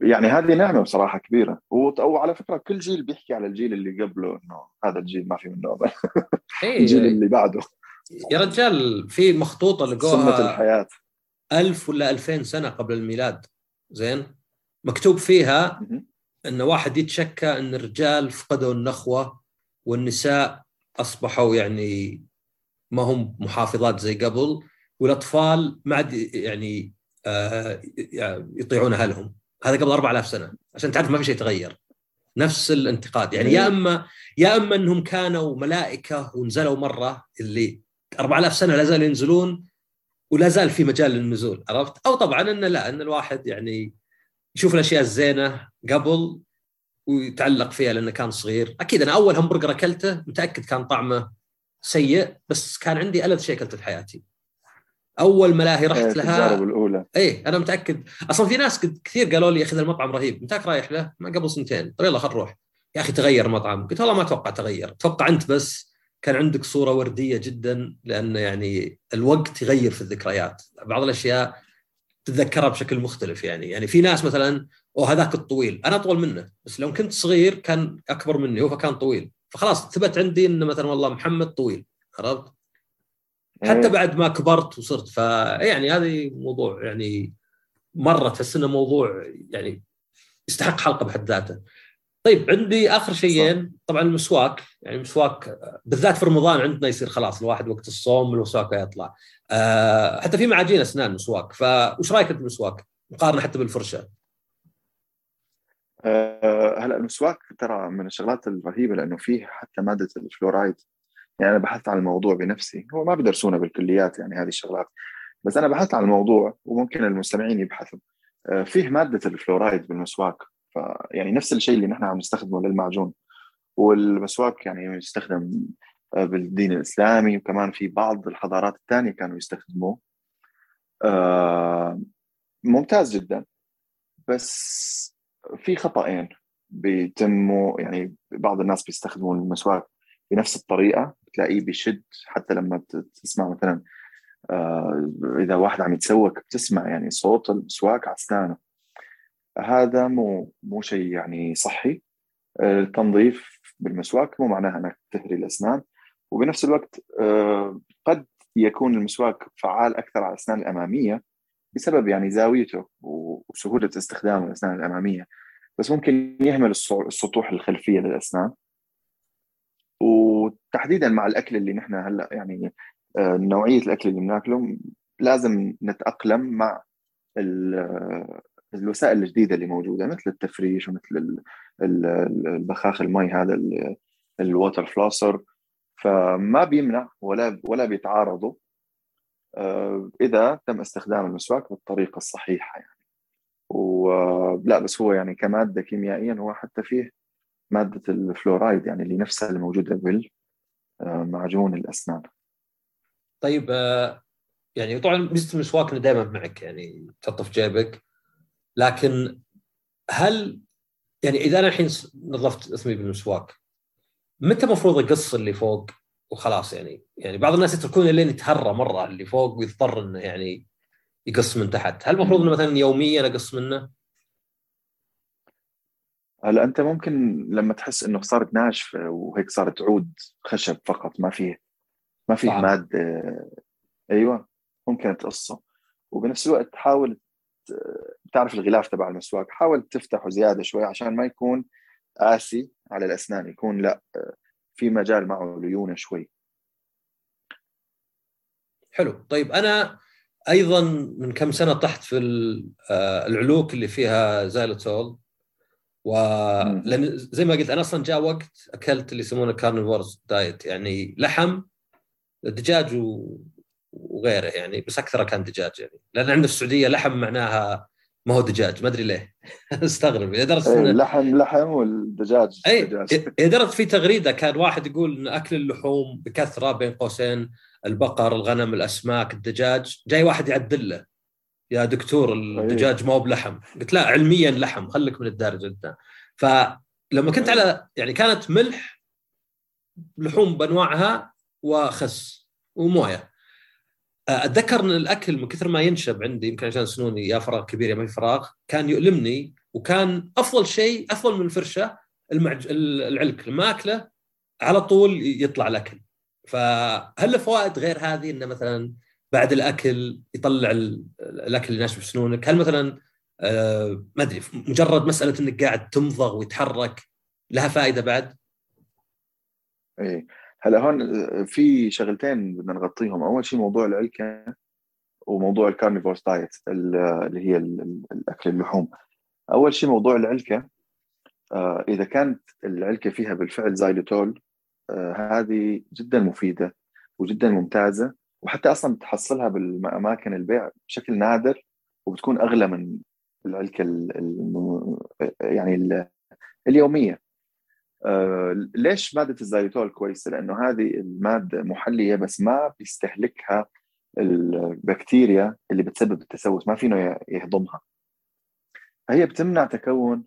Speaker 2: يعني هذه نعمة بصراحة كبيرة. وعلى فكرة كل جيل بيحكي على الجيل اللي قبله إنه هذا الجيل ما في منه امل إيه. الجيل اللي بعده.
Speaker 1: يا رجال في مخطوطة لقوها
Speaker 2: سنه الحياة.
Speaker 1: ألف ولا ألفين سنة قبل الميلاد. زين؟ مكتوب فيها إن واحد يتشكى إن الرجال فقدوا النخوة والنساء أصبحوا يعني ما هم محافظات زي قبل والأطفال ما عاد يعني آه يطيعون أهلهم. هذا قبل 4000 سنة. عشان تعرف ما في شيء تغير نفس الانتقاد. يعني يا أما يا أما أنهم كانوا ملائكة ونزلوا مرة اللي 4000 سنة لا زالوا ينزلون ولا زال في مجال للنزول عرفت؟ أو طبعا إن لا إن الواحد يعني يشوف الأشياء الزينة قبل ويتعلق فيها لأنه كان صغير، أكيد أنا أول همبرجر أكلته متأكد كان طعمه سيء بس كان عندي ألذ شيء أكلته في حياتي. أول ملاهي رحت إيه، لها
Speaker 2: التجارب الأولى.
Speaker 1: اي أنا متأكد. أصلا في ناس كثير قالوا لي يا أخي المطعم رهيب. متاك رايح له؟ ما قبل سنتين. طيب يلا خل نروح. يا أخي تغير المطعم قلت والله ما أتوقع تغير. أتوقع أنت بس كان عندك صورة وردية جدا لأن يعني الوقت يغير في الذكريات. بعض الأشياء تتذكرها بشكل مختلف يعني. يعني في ناس مثلا أو هذاك الطويل. أنا أطول منه بس لو كنت صغير كان أكبر مني هو فكان طويل. فخلاص ثبت عندي إنه مثلا والله محمد طويل عرفت؟ حتى إيه. بعد ما كبرت وصرت فيعني هذه موضوع يعني مرة تحس إنه موضوع يعني يستحق حلقة بحد ذاته. طيب عندي آخر شيئين. طبعا المسواك يعني المسواك بالذات في رمضان عندنا يصير خلاص الواحد وقت الصوم المسواك يطلع. أه حتى في معاجين أسنان مسواك فوش رأيك أنت بالمسواك؟ مقارنة حتى بالفرشه؟
Speaker 2: أه هلا المسواك ترى من الشغلات الرهيبة لأنه فيه حتى مادة الفلورايد. يعني أنا بحثت عن الموضوع بنفسي. هو ما بدرسونا بالكليات يعني هذه الشغلات. بس أنا بحثت عن الموضوع وممكن المستمعين يبحثوا. آه، فيه مادة الفلورايد بالمسواك. فيعني نفس الشيء اللي نحن عم نستخدمه للمعجون. والمسواك يعني يستخدم بالدين الإسلامي. وكمان في بعض الحضارات الثانية كانوا يستخدموه. آه، ممتاز جدا. بس في خطأين بيتموا يعني بعض الناس بيستخدموا المسواك بنفس الطريقة بتلاقيه بيشد حتى لما تسمع مثلا آه، إذا واحد عم يتسوق بتسمع يعني صوت المسواك على أسنانه. هذا مو مو شيء يعني صحي. التنظيف بالمسواك مو معناها إنك تهري الأسنان. وبنفس الوقت آه، قد يكون المسواك فعال أكثر على الأسنان الأمامية بسبب يعني زاويته وسهولة استخدام الأسنان الأمامية. بس ممكن يهمل السطوح الخلفية للأسنان. وتحديدا مع الأكل اللي نحن هلأ يعني آه، نوعية الأكل اللي بناكله لازم نتأقلم مع الوسائل الجديدة اللي موجودة مثل التفريش ومثل البخاخ المي هذا الووتر فلوسر فما بيمنع ولا ولا بيتعارضوا آه، إذا تم استخدام المسواك بالطريقة الصحيحة يعني. ولا بس هو يعني كمادة كيميائيا هو حتى فيه مادة الفلورايد يعني اللي نفسها اللي موجوده بالمعجون الأسنان.
Speaker 1: طيب آه، يعني طبعا ميزة المسواك دائما معك يعني تحطه في جيبك. لكن هل يعني إذا أنا الحين نظفت اسمي بالمسواك متى المفروض أقص اللي فوق وخلاص يعني؟ يعني بعض الناس يتركون لين يتهرى مرة اللي فوق ويضطر إنه يعني يقص من تحت، هل المفروض إنه مثلا يوميا أقص منه؟
Speaker 2: هلا أنت ممكن لما تحس إنه صارت ناشفة وهيك صارت عود خشب فقط ما فيه ما فيه طبعا. مادة. أيوه ممكن تقصه. وبنفس الوقت تحاول بتعرف الغلاف تبع المسواك حاول تفتحه زيادة شوي عشان ما يكون قاسي على الأسنان يكون لا في مجال معه ليونة شوي.
Speaker 1: حلو. طيب أنا أيضا من كم سنة طحت في آه، العلوك اللي فيها زايلوتول و زي ما قلت أنا أصلا جاء وقت أكلت اللي يسمونه carnivore's diet يعني لحم دجاج و... وغيره يعني بس اكثره كان دجاج يعني. لأن عندنا في السعودية لحم معناها ما هو دجاج ما أدري ليه. أستغرب.
Speaker 2: لدرجه إيه لحم لحم والدجاج
Speaker 1: اي لدرجه في تغريدة كان واحد يقول إن أكل اللحوم بكثرة بين قوسين البقر الغنم الأسماك الدجاج. جاي واحد يعدل له. يا دكتور الدجاج ما هو بلحم. قلت لا علميا لحم. خليك من الدارج أنت. فلما كنت على يعني كانت ملح لحوم بانواعها وخس وموية. أتذكر إن الأكل من كثر ما ينشب عندي يمكن عشان سنوني يا فراغ كبير يا ما في فراغ كان يؤلمني وكان أفضل شيء أفضل من الفرشة المعج... العلك. لما أكله على طول يطلع الأكل. فهل له فوائد غير هذه إنه مثلا بعد الأكل يطلع الأكل اللي ناشب سنونك هل مثلا آه ما أدري مجرد مسألة إنك قاعد تمضغ ويتحرك لها فائدة بعد؟
Speaker 2: إيه. هلا هون في شغلتين بدنا نغطيهم. أول شيء موضوع العلكه وموضوع ال carnivore's diet اللي هي الأكل اللحوم. أول شيء موضوع العلكه آه، إذا كانت العلكه فيها بالفعل زايلوتول آه، هذه جدا مفيدة وجدا ممتازة وحتى أصلا بتحصلها بالأماكن البيع بشكل نادر وبتكون أغلى من العلكه يعني اليومية آه، ليش مادة الزيتول كويسة؟ لأنه هذه المادة محلية بس ما بيستهلكها البكتيريا اللي بتسبب التسوس ما فينه يهضمها فهي بتمنع تكون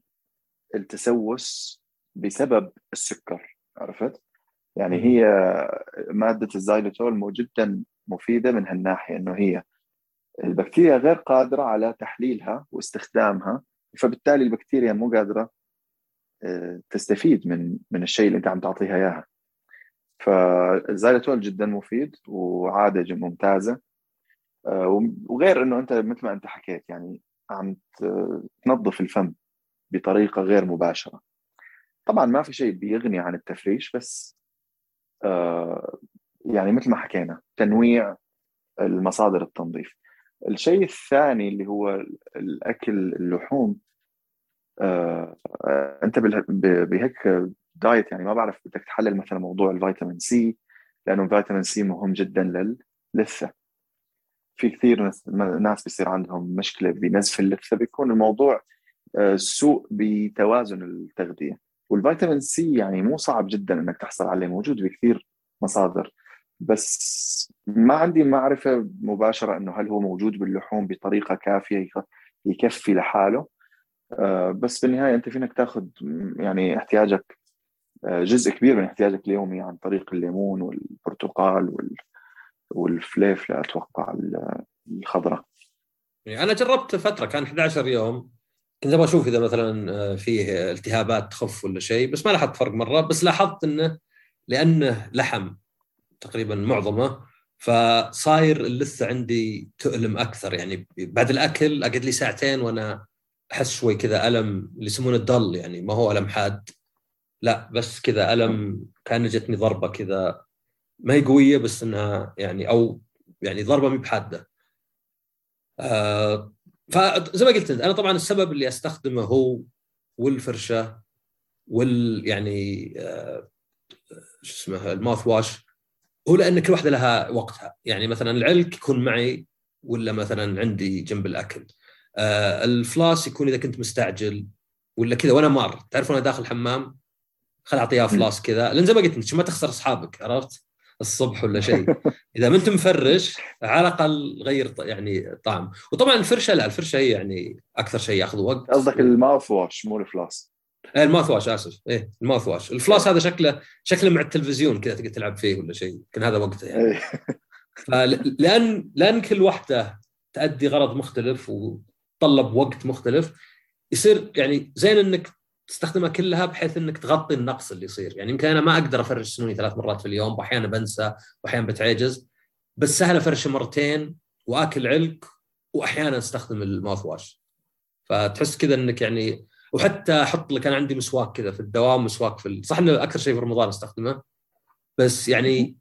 Speaker 2: التسوس بسبب السكر عرفت؟ يعني هي مادة الزايلوتول جدا مفيدة من هالناحية إنه هي البكتيريا غير قادرة على تحليلها واستخدامها فبالتالي البكتيريا مو قادرة تستفيد من من الشيء اللي أنت عم تعطيها إياها. فالزايلتول جدا مفيد وعادة ممتازة. آه، وغير إنه أنت مثل ما أنت حكيت يعني عم تنظف الفم بطريقة غير مباشرة. طبعا ما في شيء بيغني عن التفريش بس آه، يعني مثل ما حكينا تنويع المصادر التنظيف. الشيء الثاني اللي هو الأكل اللحوم آه أنت بهيك diet يعني ما بعرف بدك تحلل مثلا موضوع ال vitamin C لأنه ال vitamin C مهم جدا لللثه في كثير ناس بيصير عندهم مشكلة بنزف اللثة بيكون الموضوع آه، سوء بتوازن التغذية. والفيتامين سي يعني مو صعب جدا إنك تحصل عليه موجود بكثير مصادر. بس ما عندي معرفة مباشرة إنه هل هو موجود باللحوم بطريقة كافية يكفي لحاله. آه، بس بالنهاية أنت فينك تاخذ يعني احتياجك آه، جزء كبير من احتياجك اليومي عن طريق الليمون والبرتقال والفليف لا أتوقع الخضراء
Speaker 1: يعني أنا جربت فترة كان 11 يوم كنت أبغى أشوف إذا مثلا آه، فيه التهابات تخف ولا شيء بس ما لاحظت فرق مرة. بس لاحظت إنه لأنه لحم تقريبا معظمه فصاير اللثة عندي تؤلم أكثر. يعني بعد الأكل أقعد لي ساعتين وأنا أحس شوي كذا ألم اللي يسمونه الضل يعني ما هو ألم حاد. لا بس كذا ألم كان جتني ضربة كذا. ما هي قوية بس إنها يعني أو يعني ضربة مي بحادة. آه فزي ما قلت أنا طبعا السبب اللي أستخدمه هو والفرشه وال يعني آه شو اسمه الماوث واش هو لأن كل واحدة لها وقتها. يعني مثلا العلك يكون معي ولا مثلا عندي جنب الأكل. آه الفلاس يكون إذا كنت مستعجل ولا كذا وأنا مار. تعرف وأنا داخل الحمام خل أعطيها floss كذا. لأن زي ما قلت انت ما تخسر أصحابك عرفت؟ الصبح ولا شيء. إذا ما أنت مفرش على الأقل غير يعني طعم. وطبعا الفرشة لا الفرشة هي يعني أكثر شيء يأخذ وقت.
Speaker 2: قصدك ال mouthwash مو ال
Speaker 1: floss؟ إيه ال mouthwash آسف. إيه ال mouthwash. ال floss هذا شكله شكله مع التلفزيون كذا تقدر تلعب فيه ولا شيء. يمكن هذا وقته يعني. إيه. فلان لأن كل واحدة تؤدي غرض مختلف وتطلب وقت مختلف يصير يعني زين إنك تستخدمها كلها بحيث إنك تغطي النقص اللي يصير. يعني يمكن أنا ما أقدر أفرش سنوني ثلاث مرات في اليوم وأحيانا بنسى وأحيانا بتعجز. بس سهل أفرش مرتين وأكل علك وأحيانا أستخدم الماوث واش. فتحس كذا إنك يعني وحتى أحط لك أنا عندي مسواك كذا في الدوام مسواك في صح إنه أكثر شيء في رمضان أستخدمه. بس يعني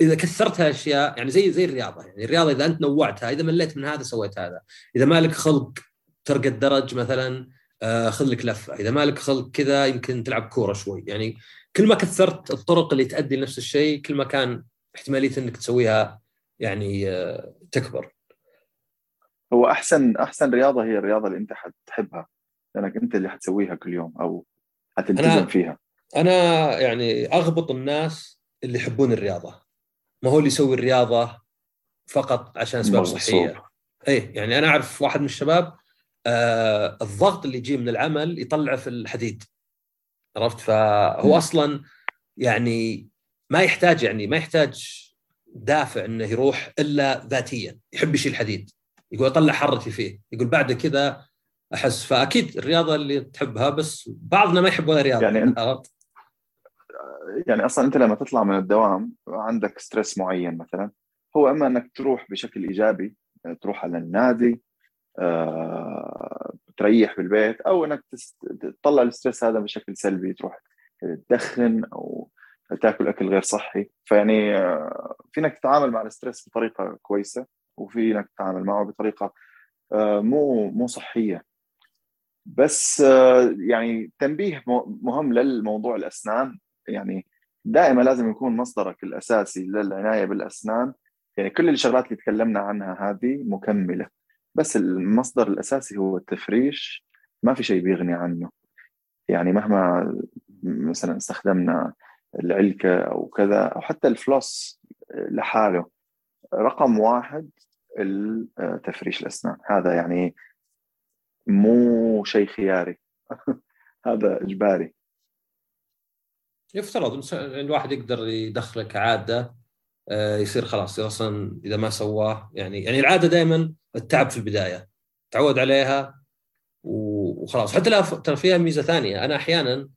Speaker 1: إذا كثرت هالأشياء يعني زي زي الرياضة يعني الرياضة إذا أنت نوعتها اذا مليت من هذا سويت هذا. إذا مالك خلق ترقى الدرج مثلا خذ لك لفة. إذا مالك خلق كذا يمكن تلعب كورة شوي. يعني كل ما كثرت الطرق اللي تؤدي لنفس الشيء كل ما كان احتمالية إنك تسويها يعني آه تكبر.
Speaker 2: هو أحسن أحسن رياضة هي الرياضة اللي أنت حتحبها لأنك أنت اللي حتسويها كل يوم أو حتلتزم فيها.
Speaker 1: أنا يعني أغبط الناس اللي يحبون الرياضة. ما هو اللي يسوي الرياضة فقط عشان أسباب صحية. اي يعني أنا أعرف واحد من الشباب آه الضغط اللي يجي من العمل يطلعه في الحديد. عرفت؟ فهو أصلا يعني ما يحتاج يعني ما يحتاج دافع إنه يروح إلا ذاتيا يحب يشيل حديد. يقول أطلع حرتي فيه. يقول بعد كذا أحس. فأكيد الرياضة اللي تحبها بس بعضنا ما يحب ولا رياضة
Speaker 2: يعني أنت يعني أصلا أنت لما تطلع من الدوام عندك stress معين مثلا هو إما إنك تروح بشكل إيجابي تروح على النادي آه، تريح بالبيت أو إنك تطلع ال stress هذا بشكل سلبي تروح تدخن أو تاكل أكل غير صحي. فيعني آه، فينك تتعامل مع ال stress بطريقة كويسة وفينك تتعامل معه بطريقة آه، مو مو صحية. بس يعني تنبيه مهم للموضوع الأسنان. يعني دائما لازم يكون مصدرك الأساسي للعناية بالأسنان. يعني كل الشغلات اللي تكلمنا عنها هذه مكملة. بس المصدر الأساسي هو التفريش ما في شيء بيغني عنه. يعني مهما مثلا استخدمنا العلكة أو كذا أو حتى الفلوس لحاله رقم واحد تفريش الأسنان. هذا يعني مو شيء خياري. هذا إجباري.
Speaker 1: يفترض الواحد يقدر يدخله كعادة. يصير خلاص أصلا إذا ما سواه يعني يعني العادة دائما التعب في البداية. تعود عليها وخلاص. حتى لا ترى فيها ميزة ثانية. أنا أحيانا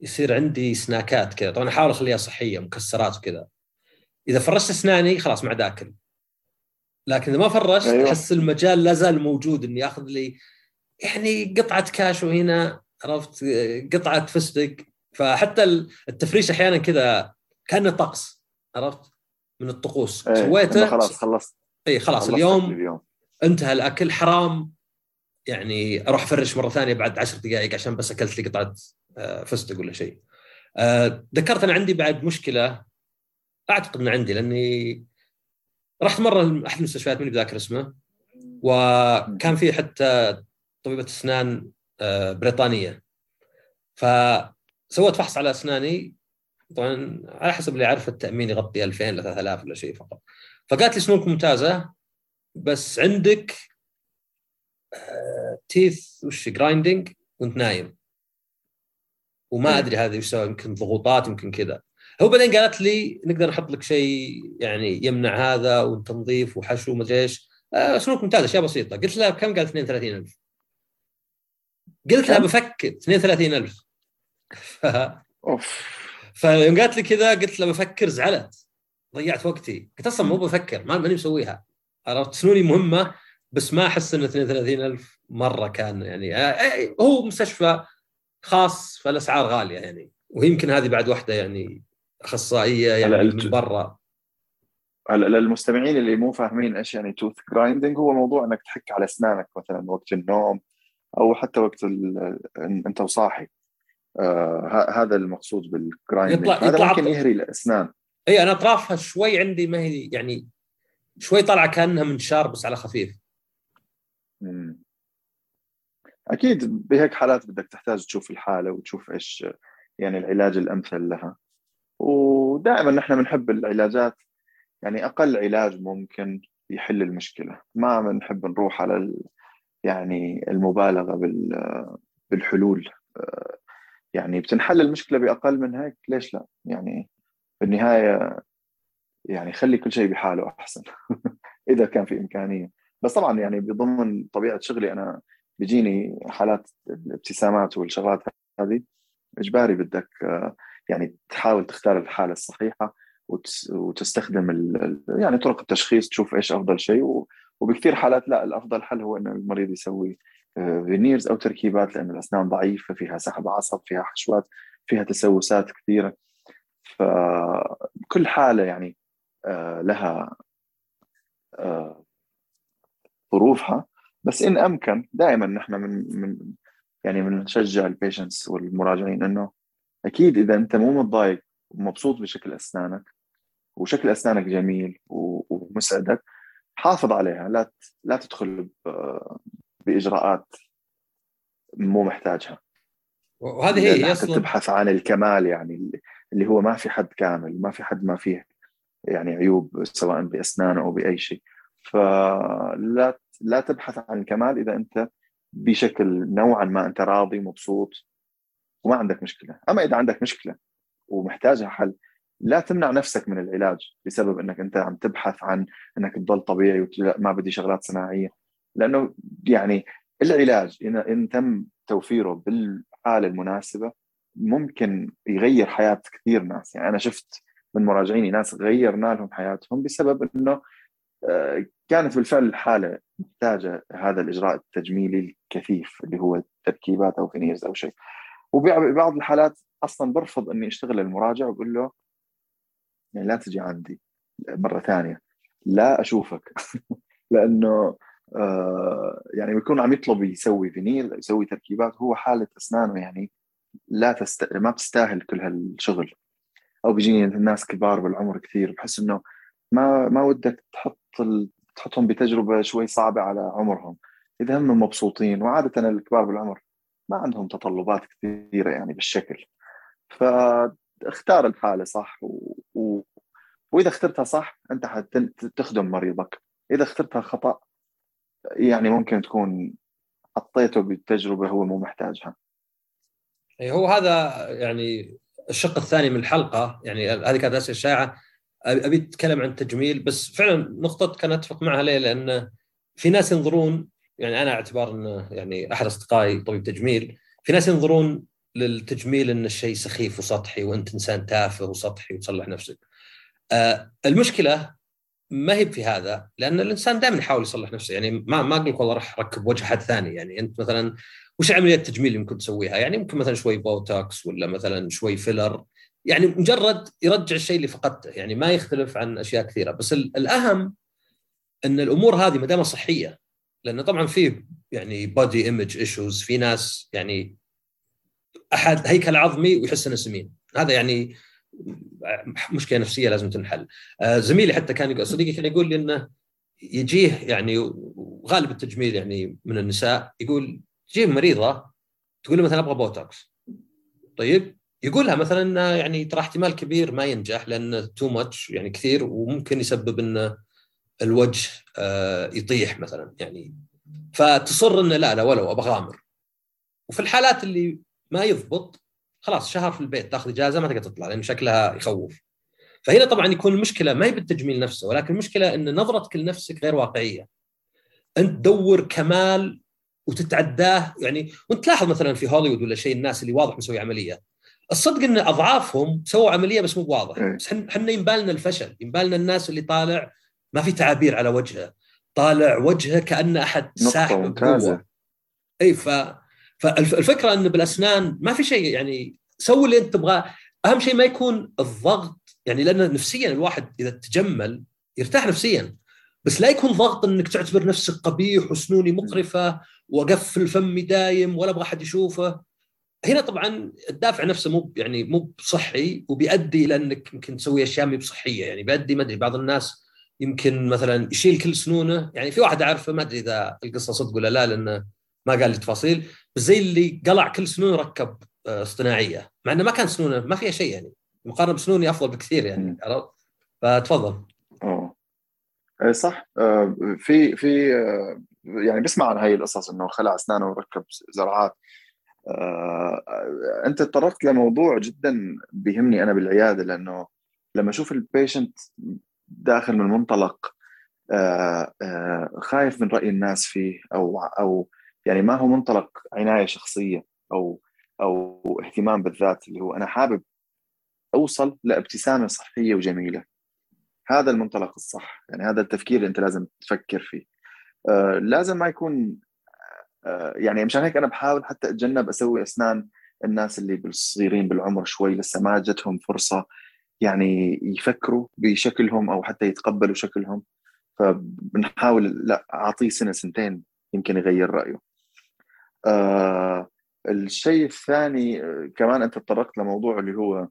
Speaker 1: يصير عندي سناكات كذا. طبعا أحاول أخليها صحية مكسرات وكذا. إذا فرشت أسناني خلاص ما عاد آكل. لكن إذا ما فرشت أيوة. أحس المجال لا زال موجود إني آخذ لي يعني قطعة كاشو هنا عرفت؟ قطعة فستق. فحتى التفريش أحيانا كذا كأنه طقس عرفت؟ من الطقوس.
Speaker 2: أيه. سويته؟ خلاص خلصت.
Speaker 1: اي خلاص اليوم, اليوم. انتهى الأكل. حرام. يعني أروح أفرش مرة ثانية بعد عشر دقائق عشان بس أكلت لي قطعة آه، فستق ولا شيء. آه، ذكرت أنا عندي بعد مشكلة. أعتقد ان عندي لأني رحت مرة أحد المستشفيات ماني بذاكر اسمه. وكان في حتى طبيبة أسنان آه، بريطانية. فسوت فحص على أسناني. طبعا على حسب اللي اعرف التأمين يغطي 2000 ل 3000 ولا شيء فقط. فقالت لي سنونك ممتازة؟ بس عندك teeth وش grinding وانت نايم. وما أدري هذا سوى يمكن ضغوطات يمكن كذا. هو بعدين قالت لي نقدر نحط لك شيء يعني يمنع هذا وتنظيف وحشو ومدري إيش. آه سلوك ممتاز أشياء بسيطة. قلت لها كم قالت 32000 قلت لها بفكر 32000 ف... أوف. فيوم قالت لي كذا قلت لها بفكر زعلت. ضيعت وقتي. قلت أصلا مو بفكر ما ماني مسويها. عرفت؟ سنوني مهمة بس ما أحس إن 32000 مرة كان يعني آه، هو مستشفى خاص فالأسعار غالية يعني. ويمكن هذه بعد واحدة يعني أخصائية يعني من برا.
Speaker 2: للمستمعين اللي مو فاهمين إيش يعني tooth grinding هو موضوع إنك تحك على أسنانك مثلا وقت النوم أو حتى وقت أنت وصاحي. آه هذا المقصود بال grinding يطلع هذا يطلع ممكن يهري الأسنان.
Speaker 1: اي أنا اطرافها شوي عندي ما هي يعني شوي طالعه كأنها من شار بس على خفيف.
Speaker 2: مم. أكيد بهيك حالات بدك تحتاج تشوف الحالة وتشوف إيش يعني العلاج الأمثل لها. ودائما نحن بنحب العلاجات يعني أقل علاج ممكن يحل المشكلة. ما بنحب نروح على ال يعني المبالغة بالحلول. يعني بتنحل المشكلة بأقل من هيك؟ ليش لا؟ يعني بالنهاية يعني خلي كل شيء بحاله أحسن إذا كان في إمكانية. بس طبعا يعني بضمن طبيعة شغلي أنا بيجيني حالات الابتسامات والشغلات هذه اجباري بدك يعني تحاول تختار الحالة الصحيحة وتستخدم يعني طرق التشخيص تشوف إيش أفضل شيء وبكثير حالات لا الأفضل حل هو إنه المريض يسوي فينيرز أو تركيبات لأن الأسنان ضعيفة فيها سحب عصب فيها حشوات فيها تسوسات كثيرة. فكل حالة يعني آه، لها آه، ظروفها. بس إن أمكن دائما نحن من من يعني بنشجع البيشنتس والمراجعين إنه أكيد إذا أنت مو متضايق ومبسوط بشكل أسنانك وشكل أسنانك جميل ومسعدك حافظ عليها. لا لا تدخل بإجراءات مو محتاجها.
Speaker 1: وهذه هي
Speaker 2: أصلا تبحث عن الكمال يعني اللي هو ما في حد كامل ما في حد ما فيه يعني عيوب سواء بأسنان أو بأي شيء. فلا لا تبحث عن الكمال إذا أنت بشكل نوعا ما أنت راضي مبسوط وما عندك مشكلة، أما إذا عندك مشكلة ومحتاجها حل لا تمنع نفسك من العلاج بسبب إنك أنت عم تبحث عن إنك تضل طبيعي وما بدي شغلات صناعية. لأنه يعني العلاج ان تم توفيره بالحالة المناسبة ممكن يغير حياة كثير ناس. يعني أنا شفت من مراجعيني ناس غيرنا لهم حياتهم بسبب إنه آه، كانت بالفعل الحاله محتاجة هذا الإجراء التجميلي الكثيف اللي هو تركيبات أو فينيرز أو شيء. وبعض الحالات أصلا برفض إني أشتغل المراجع وبقول له يعني لا تجي عندي مرة ثانية لا أشوفك. لأنه يعني بيكون عم يطلب يسوي فينيل يسوي تركيبات هو حالة أسنانه يعني لا تست... ما بتستاهل كل هالشغل. أو بيجيني الناس كبار بالعمر كثير بحس إنه ما ما ودك تحط ال... تحطهم بتجربة شوي صعبة على عمرهم. إذا هم مبسوطين وعادة الكبار بالعمر ما عندهم تطلبات كثيرة يعني بالشكل. فاختار الحالة صح و... و... وإذا اخترتها صح أنت حتخدم مريضك. إذا اخترتها خطأ يعني ممكن تكون حطيته بالتجربه هو مو محتاجها.
Speaker 1: إيه، هو هذا يعني الشق الثاني من الحلقة. يعني هذه كانت أسئلة شائعة. أبي أتكلم عن التجميل بس فعلا نقطة كان أتفق معها ليه؟ لأن في ناس ينظرون يعني أنا اعتبار إنه يعني أحد أصدقائي طبيب تجميل في ناس ينظرون للتجميل إن الشيء سخيف وسطحي وأنت إنسان تافه وسطحي وتصلح نفسك. المشكلة ما هي في هذا لأن الإنسان دائما يحاول يصلح نفسه. يعني ما ما أقول لك والله راح أركب وجه حد ثاني. يعني أنت مثلا وش عملية التجميل اللي ممكن تسويها؟ يعني ممكن مثلا شوي بوتوكس ولا مثلا شوي filler. يعني مجرد يرجع الشيء اللي فقدته. يعني ما يختلف عن أشياء كثيرة. بس الأهم إن الأمور هذه ما دامها صحية. لأنه طبعا في يعني body image issues في ناس يعني أحد هيكل عظمي ويحس إنه سمين. هذا يعني مشكلة نفسية لازم تنحل. آه، زميلي حتى كان صديقي كان يقول لي إنه يجيه يعني وغالب التجميل يعني من النساء يقول تجيب مريضة تقول له مثلا أبغى بوتوكس. طيب؟ يقولها مثلا يعني ترى احتمال كبير ما ينجح لأن too much يعني كثير وممكن يسبب ان الوجه آه، يطيح مثلا يعني. فتصر إنه لا لا ولو أبغى اغامر وفي الحالات اللي ما يضبط خلاص شهر في البيت تاخذ إجازة ما تقدر تطلع لأن شكلها يخوف. فهنا طبعا يكون المشكلة ما هي بالتجميل نفسه ولكن المشكلة إن نظرتك لنفسك غير واقعية. أنت تدور كمال وتتعداه يعني وأنت تلاحظ مثلا في هوليوود ولا شيء الناس اللي واضح مسوي عملية. الصدق إن أضعافهم سووا عملية بس مو بواضح.
Speaker 2: إيه.
Speaker 1: بس إحنا ينبالنا الفشل ينبالنا الناس اللي طالع ما في تعابير على وجهه. طالع وجهه كأنه
Speaker 2: أحد
Speaker 1: ساحب
Speaker 2: ممتازة.
Speaker 1: بقوه اي ف فالفكرة ان بالأسنان ما في شيء يعني سوي اللي أنت تبغاه. أهم شيء ما يكون الضغط يعني لأن نفسيا الواحد إذا تجمل يرتاح نفسيا بس لا يكون ضغط إنك تعتبر نفسك قبيح وسنوني مقرفة وأقفل فمي دايم ولا أبغى أحد يشوفه. هنا طبعا الدافع نفسه مو يعني مو بصحي وبيؤدي إلى إنك يمكن تسوي أشياء مو بصحية. يعني بيؤدي ما أدري بعض الناس يمكن مثلا يشيل كل سنونه. يعني في واحد أعرفه ما أدري إذا القصة صدق ولا لا لأنه ما قال لي تفاصيل. زي اللي قلع كل سنونه ركب آه، اصطناعيه مع إنه ما كان سنونه ما فيها شيء يعني. مقارنة بسنوني أفضل بكثير يعني. عرفت؟ فتفضل.
Speaker 2: آه صح. آه، في في آه، يعني بسمع عن هاي القصص إنه خلع اسنانه وركب زرعات آه، أنت تطرقت لموضوع جدا بيهمني أنا بالعيادة لأنه لما أشوف البيشنت داخل من منطلق آه، آه، خايف من رأي الناس فيه أو أو يعني ما هو منطلق عناية شخصية أو أو اهتمام بالذات اللي هو أنا حابب أوصل لابتسامة صحية وجميلة. هذا المنطلق الصح يعني هذا التفكير اللي أنت لازم تفكر فيه. آه لازم ما يكون آه يعني مشان هيك أنا بحاول حتى أتجنب أسوي أسنان الناس اللي بالصغيرين بالعمر شوي لسه ما جتهم فرصة يعني يفكروا بشكلهم أو حتى يتقبلوا شكلهم. فبنحاول لا أعطيه سنة سنتين يمكن يغير رأيه. آه الشيء الثاني آه، كمان أنت تطرقت لموضوع اللي هو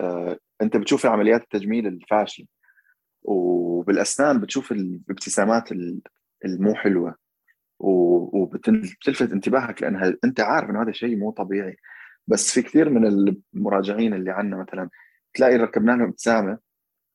Speaker 2: آه أنت بتشوف عمليات التجميل الفاشله وبالأسنان بتشوف الابتسامات ال- المو حلوة وبتلفت انتباهك لأنها أنت عارف إنه هذا شيء مو طبيعي. بس في كثير من المراجعين اللي عندنا مثلا تلاقي ركبنا لهم ابتسامة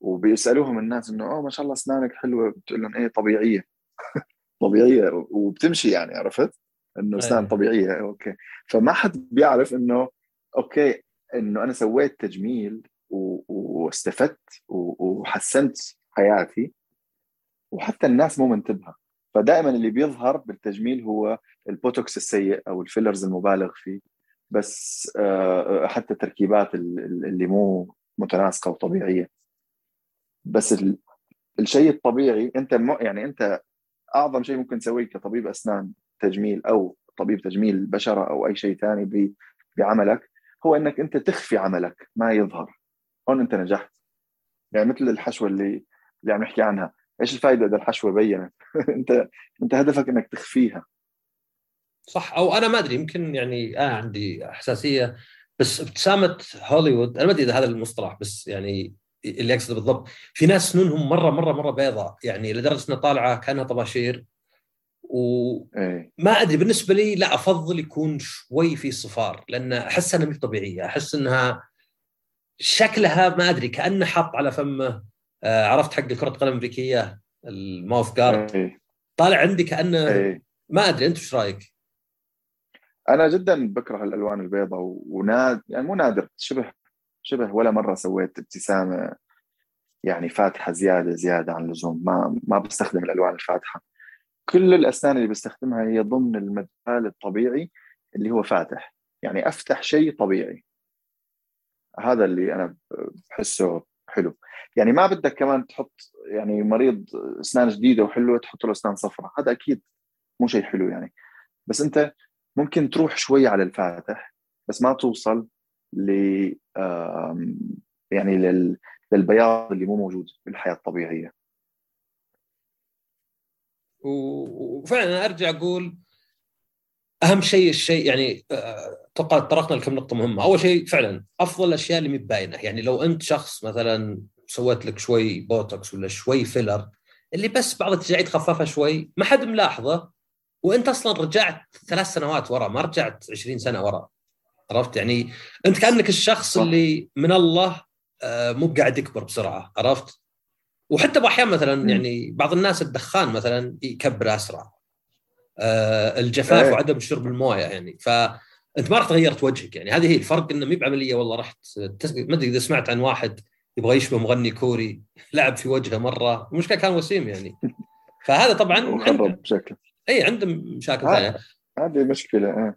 Speaker 2: وبيسألوهم الناس إنه أوه ما شاء الله أسنانك حلوة. بتقول لهم إيه طبيعية. طبيعية وبتمشي يعني عرفت؟ إنه اسنان
Speaker 1: أيه.
Speaker 2: طبيعية okay. فما حد بيعرف إنه okay إنه أنا سويت تجميل واستفدت وحسنت حياتي وحتى الناس مو منتبهة. فدائما اللي بيظهر بالتجميل هو البوتوكس السيء أو ال fillers المبالغ فيه. بس آه، حتى التركيبات ال- ال- اللي مو متناسقة وطبيعية. بس ال- الشيء الطبيعي أنت يعني أنت أعظم شيء ممكن تسويه كطبيب أسنان تجميل أو طبيب تجميل بشرة أو أي شيء ثاني بعملك هو إنك أنت تخفي عملك ما يظهر. هون أنت نجحت. يعني مثل الحشوة اللي اللي عم نحكي عنها. إيش الفائده إذا الحشوة بينت؟ أنت أنت هدفك إنك تخفيها.
Speaker 1: صح. أو أنا ما أدري يمكن يعني أنا عندي حساسيه بس ابتسامة هوليوود أنا ما أدري إذا هذا المصطلح بس يعني اللي أقصده بالضبط. في ناس سنونهم مرة مرة مرة بيضاء. يعني لدرجة إنها طالعة كأنها طباشير. وما
Speaker 2: إيه
Speaker 1: أدري بالنسبة لي لا أفضل يكون شوي في صفار لأن أحس إنها مش طبيعية. أحس إنها شكلها ما أدري كأنه حاط على فمه آه، عرفت حق كره القدم الأمريكية الماوث جارد.
Speaker 2: إيه.
Speaker 1: طالع عندي كأنه
Speaker 2: إيه.
Speaker 1: ما أدري أنت إيش رأيك؟
Speaker 2: أنا جدا بكره الألوان البيضاء وناد يعني مو نادر شبه شبه ولا مرة سويت ابتسامة يعني فاتحة زيادة زيادة عن اللزوم. ما ما بستخدم الألوان الفاتحة. كل الأسنان اللي بستخدمها هي ضمن المجال الطبيعي اللي هو فاتح. يعني أفتح شيء طبيعي. هذا اللي أنا بحسه حلو. يعني ما بدك كمان تحط يعني مريض أسنان جديدة وحلوة تحط له أسنان صفراء هذا أكيد مو شيء حلو يعني. بس أنت ممكن تروح شوي على الفاتح بس ما توصل ل يعني لل للبياض اللي مو موجود بالحياة
Speaker 1: الطبيعية. وفعلا أرجع أقول أهم شيء الشيء يعني آه، أتوقع طرقنا لكم نقطة مهمة، أول شيء فعلا أفضل الأشياء اللي مي باينه، يعني لو أنت شخص مثلا سويت لك شوي بوتوكس ولا شوي filler اللي بس بعض التجاعيد خففها شوي ما حد ملاحظه وأنت أصلا رجعت ثلاث سنوات ورا ما رجعت 20 سنة ورا. عرفت؟ يعني أنت كأنك الشخص. اللي من الله آه، مو قاعد يكبر بسرعة. عرفت؟ وحتى بأحيان مثلا يعني بعض الناس الدخان مثلا يكبر أسرع. آه، الجفاف إيه. وعدم شرب الموية يعني. فأنت ما راح تغيرت وجهك يعني. هذه هي الفرق إنه مي بعملية والله رحت ما أدري إذا سمعت عن واحد يبغى يشبه مغني كوري لعب في وجهه مرة. المشكلة كان وسيم يعني. فهذا طبعا
Speaker 2: مخرب بشكل.
Speaker 1: إي عنده مشاكل ثانية.
Speaker 2: هذه مشكلة آه.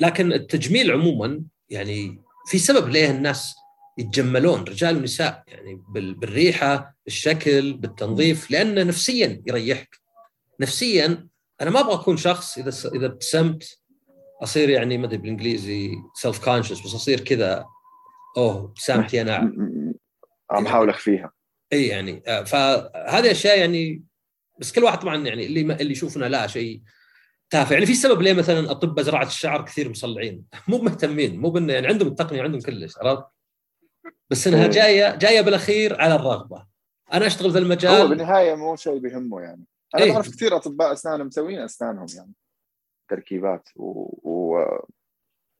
Speaker 1: لكن التجميل عموما يعني في سبب ليه الناس يتجملون رجال ونساء يعني بالريحة بالشكل بالتنظيف لأنه نفسيا يريحك. نفسيا أنا ما أبغى أكون شخص إذا إذا ابتسمت أصير يعني ما أدري بالإنجليزي self conscious بس أصير كذا أوه ابتسامتي أنا.
Speaker 2: عم احاول اخفيها
Speaker 1: إي يعني آه، فهذه أشياء يعني بس كل واحد طبعا يعني اللي اللي يشوفنا لا شيء تافه. يعني في سبب ليه مثلا اطباء زراعه الشعر كثير مصلعين؟ مو مهتمين مو بإنه يعني عندهم التقنية عندهم كلش عرفت؟ بس إنها جاية جاية بالأخير على الرغبة. أنا أشتغل في المجال.
Speaker 2: هو بالنهاية مو شيء بهمه يعني. أنا إيه؟ بعرف كثير أطباء أسنان مسوين أسنانهم يعني تركيبات و... و...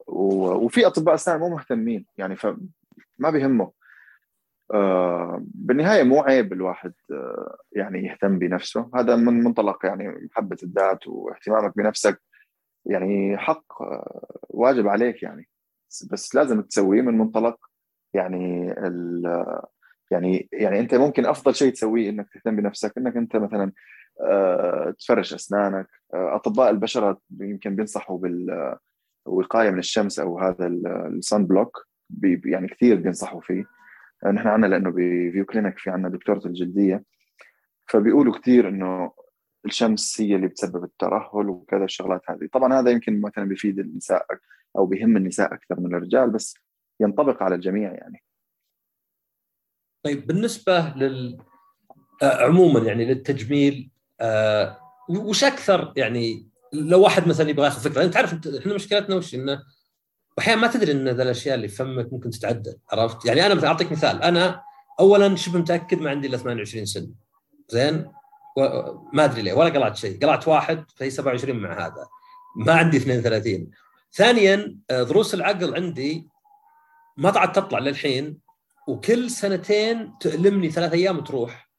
Speaker 2: و... وفي أطباء أسنان مو مهتمين يعني فما بهمه. آه بالنهاية مو عيب الواحد آه يعني يهتم بنفسه. هذا من منطلق يعني محبة الذات واهتمامك بنفسك. يعني حق آه واجب عليك يعني. بس لازم تسويه من منطلق يعني يعني يعني أنت ممكن أفضل شيء تسويه إنك تهتم بنفسك إنك أنت مثلا آه، تفرش أسنانك. آه، أطباء البشره يمكن بينصحوا بالوقاية من الشمس أو هذا ال sunblock يعني كثير بينصحوا فيه. نحن عندنا لأنه ب View Clinic في عندنا دكتورة الجلدية. فبيقولوا كثير إنه الشمس هي اللي بتسبب الترهل وكذا الشغلات هذه. طبعا هذا يمكن مثلا بيفيد النساء أو بيهم النساء أكثر من الرجال بس ينطبق على الجميع يعني.
Speaker 1: طيب بالنسبة لل آه، عموما يعني للتجميل آه وش أكثر يعني لو واحد مثلا يبغى ياخذ فكرة؟ أنت عارف إحنا مشكلتنا وش؟ إنه أحيانا ما تدري إن ذا الأشياء اللي في فمك ممكن تتعدل عرفت؟ يعني أنا أعطيك مثال أنا اولا شبه متأكد ما عندي إلا 28 سنة زين؟ ما أدري ليه ولا قلعت شيء قلعت واحد فهي 27 مع هذا ما عندي 32 ثانيا آه، ضروس العقل عندي ما قعدت تطلع للحين وكل سنتين تؤلمني ثلاث أيام وتروح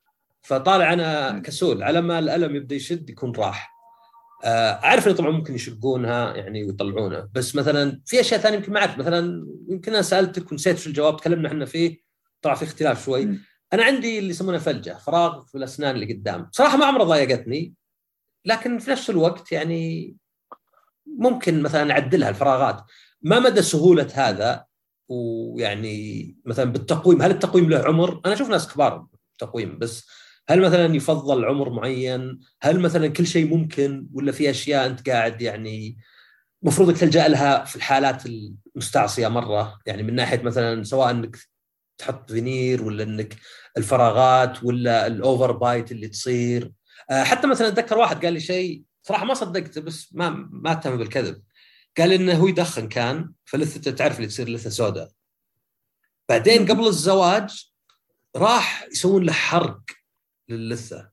Speaker 1: فطالع أنا كسول على ما الألم يبدأ يشد يكون راح. آه، أعرف انه طبعا ممكن يشقونها يعني ويطلعونها بس مثلا في أشياء ثانية يمكن ما أعرف. مثلا يمكن أنا سألتك ونسيت شو الجواب تكلمنا إحنا فيه طلع في اختلاف شوي. م. أنا عندي اللي يسمونه فلجة فراغ في الأسنان اللي قدام. صراحة ما عمرها ضايقتني لكن في نفس الوقت يعني ممكن مثلا أعدلها الفراغات. ما مدى سهولة هذا؟ ويعني مثلا بالتقويم هل التقويم له عمر؟ أنا أشوف ناس كبار تقويم بس هل مثلا يفضل عمر معين؟ هل مثلا كل شيء ممكن ولا في أشياء أنت قاعد يعني المفروض إنك تلجأ لها في الحالات المستعصية مرة يعني من ناحية مثلا سواء إنك تحط فينير ولا إنك الفراغات ولا ال overbite اللي تصير آه، حتى مثلا أتذكر واحد قال لي شيء صراحة ما صدقته بس ما ما اتهم بالكذب قال إنه هو يدخن كان فلثته تعرف اللي تصير لثة سوداء. بعدين قبل الزواج راح يسوون له حرق للثة.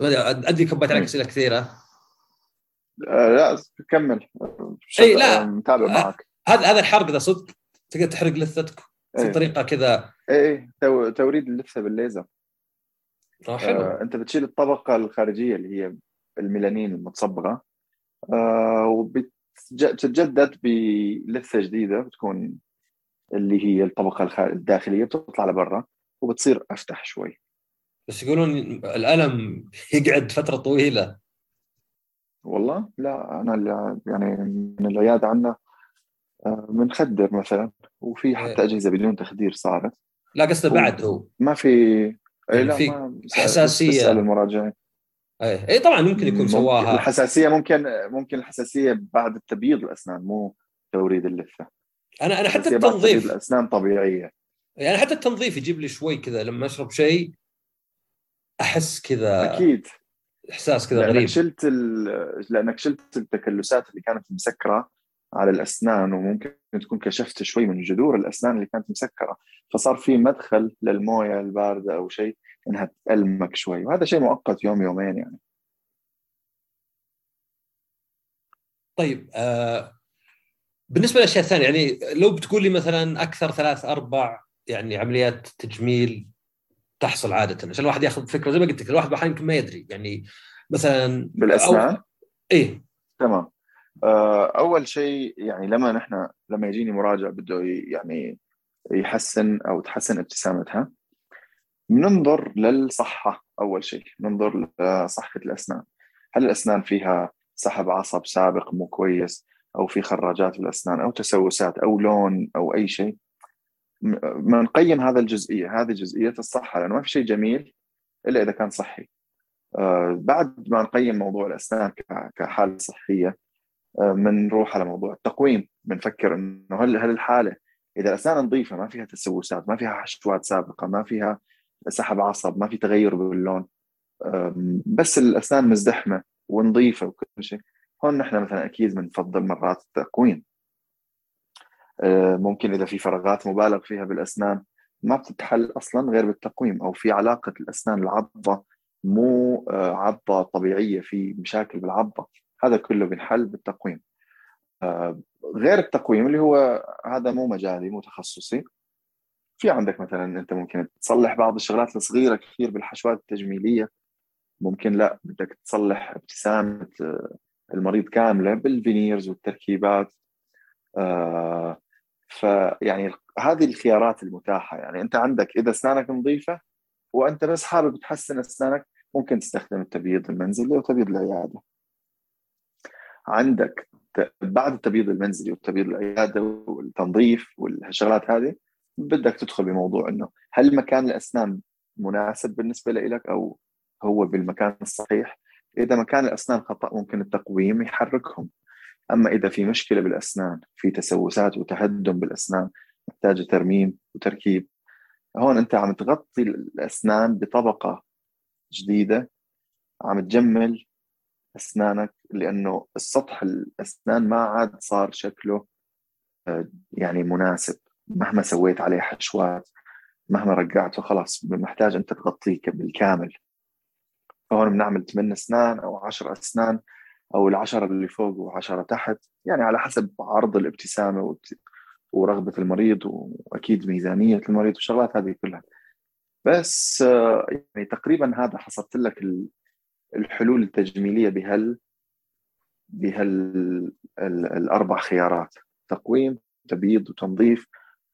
Speaker 1: أدري كبيت عليك أسئلة كثيرة.
Speaker 2: آه لا كمل.
Speaker 1: إي لا.
Speaker 2: متابع معك.
Speaker 1: هذا هذا الحرق اذا صدق تقدر تحرق لثتك في طريقة كذا.
Speaker 2: إي إي توريد اللثة بالليزر. حلو. آه أنت بتشيل الطبقة الخارجية اللي هي الميلانين المتصبغة آه وبتتجدد بلثه جديدة بتكون اللي هي الطبقة الداخلية بتطلع لبرا وبتصير أفتح شوي.
Speaker 1: بس يقولون الألم يقعد فترة طويلة.
Speaker 2: والله لا أنا يعني من العياده عندنا بنخدر آه، مثلا وفي حتى إيه. أجهزة بدون تخدير صارت.
Speaker 1: لا قصده بعد هو.
Speaker 2: ما في
Speaker 1: اي لا في حساسية.
Speaker 2: المراجعين.
Speaker 1: اي اي طبعا ممكن يكون سواها.
Speaker 2: الحساسية ممكن ممكن الحساسية بعد التبييض الأسنان مو توريد اللثة.
Speaker 1: أنا أنا حتى التنظيف.
Speaker 2: الأسنان طبيعية.
Speaker 1: يعني حتى التنظيف يجيب لي شوي كذا لما أشرب شيء أحس كذا
Speaker 2: أكيد.
Speaker 1: إحساس كذا
Speaker 2: غريب. لانك شلت ال... لأنك شلت التكلسات اللي كانت مسكرة. على الأسنان وممكن تكون كشفت شوي من جذور الأسنان اللي كانت مسكرة فصار في مدخل للموية الباردة أو شيء إنها تألمك شوي وهذا شيء مؤقت يوم يومين يعني.
Speaker 1: طيب آه بالنسبة للاشياء الثانية يعني لو بتقول لي مثلا أكثر ثلاث أربع يعني عمليات تجميل تحصل عادة عشان الواحد ياخذ فكرة زي ما قلت لك الواحد أحيانا يمكن ما يدري يعني مثلا بالأسنان؟ إيه.
Speaker 2: تمام. أول شيء يعني لما نحن لما يجيني مراجع بده يعني يحسن أو تحسن ابتسامتها بننظر للصحة أول شيء ننظر لصحة الأسنان. هل الأسنان فيها سحب عصب سابق مو كويس أو في خراجات بالأسنان أو تسوسات أو لون أو أي شيء؟ ما نقيم هذا الجزئية هذه جزئية الصحة لأنه ما في شيء جميل إلا إذا كان صحي. آه بعد ما نقيم موضوع الأسنان كحالة صحية بنروح آه على موضوع التقويم بنفكر إنه هل هل الحالة إذا الأسنان نظيفة ما فيها تسوسات ما فيها حشوات سابقة ما فيها سحب عصب ما في تغير باللون بس الأسنان مزدحمة ونظيفة وكل شيء هون نحن مثلا أكيد بنفضل مرات التقويم. آه، ممكن إذا في فراغات مبالغ فيها بالأسنان ما بتتحل أصلا غير بالتقويم أو في علاقة الأسنان العضة مو آه، عضة طبيعية في مشاكل بالعضة. هذا كله بنحل بالتقويم. آه، غير التقويم اللي هو هذا مو مجالي مو تخصصي. في عندك مثلا أنت ممكن تصلح بعض الشغلات الصغيرة كثير بالحشوات التجميلية. ممكن لا بدك تصلح ابتسامة المريض كاملة بالفينيرز والتركيبات. آه فيعني هذه الخيارات المتاحة. يعني أنت عندك إذا أسنانك نظيفة وأنت بس حابب تحسن أسنانك ممكن تستخدم التبييض المنزلي وتبييض العيادة. عندك بعد التبييض المنزلي والتبييض العياده والتنظيف والشغلات هذه بدك تدخل بموضوع إنه هل مكان الأسنان مناسب بالنسبة لك أو هو بالمكان الصحيح؟ إذا مكان الأسنان خطأ ممكن التقويم يحركهم. أما إذا في مشكلة بالأسنان في تسوسات وتهدم بالأسنان محتاجة ترميم وتركيب هون أنت عم تغطي الأسنان بطبقة جديدة عم تجمل أسنانك لأنه السطح الأسنان ما عاد صار شكله آه، يعني مناسب. مهما سويت عليه حشوات مهما رجعته خلاص محتاج أنت تغطيه بالكامل. فهون بنعمل 8 أسنان أو 10 أسنان أو العشرة اللي فوق وعشرة تحت يعني على حسب عرض الابتسامة ورغبة المريض وأكيد ميزانية المريض والشغلات هذه كلها. بس آه، يعني تقريبا هذا حصرت لك الحلول التجميلية بهال بهال الأربع خيارات تقويم تبييض وتنظيف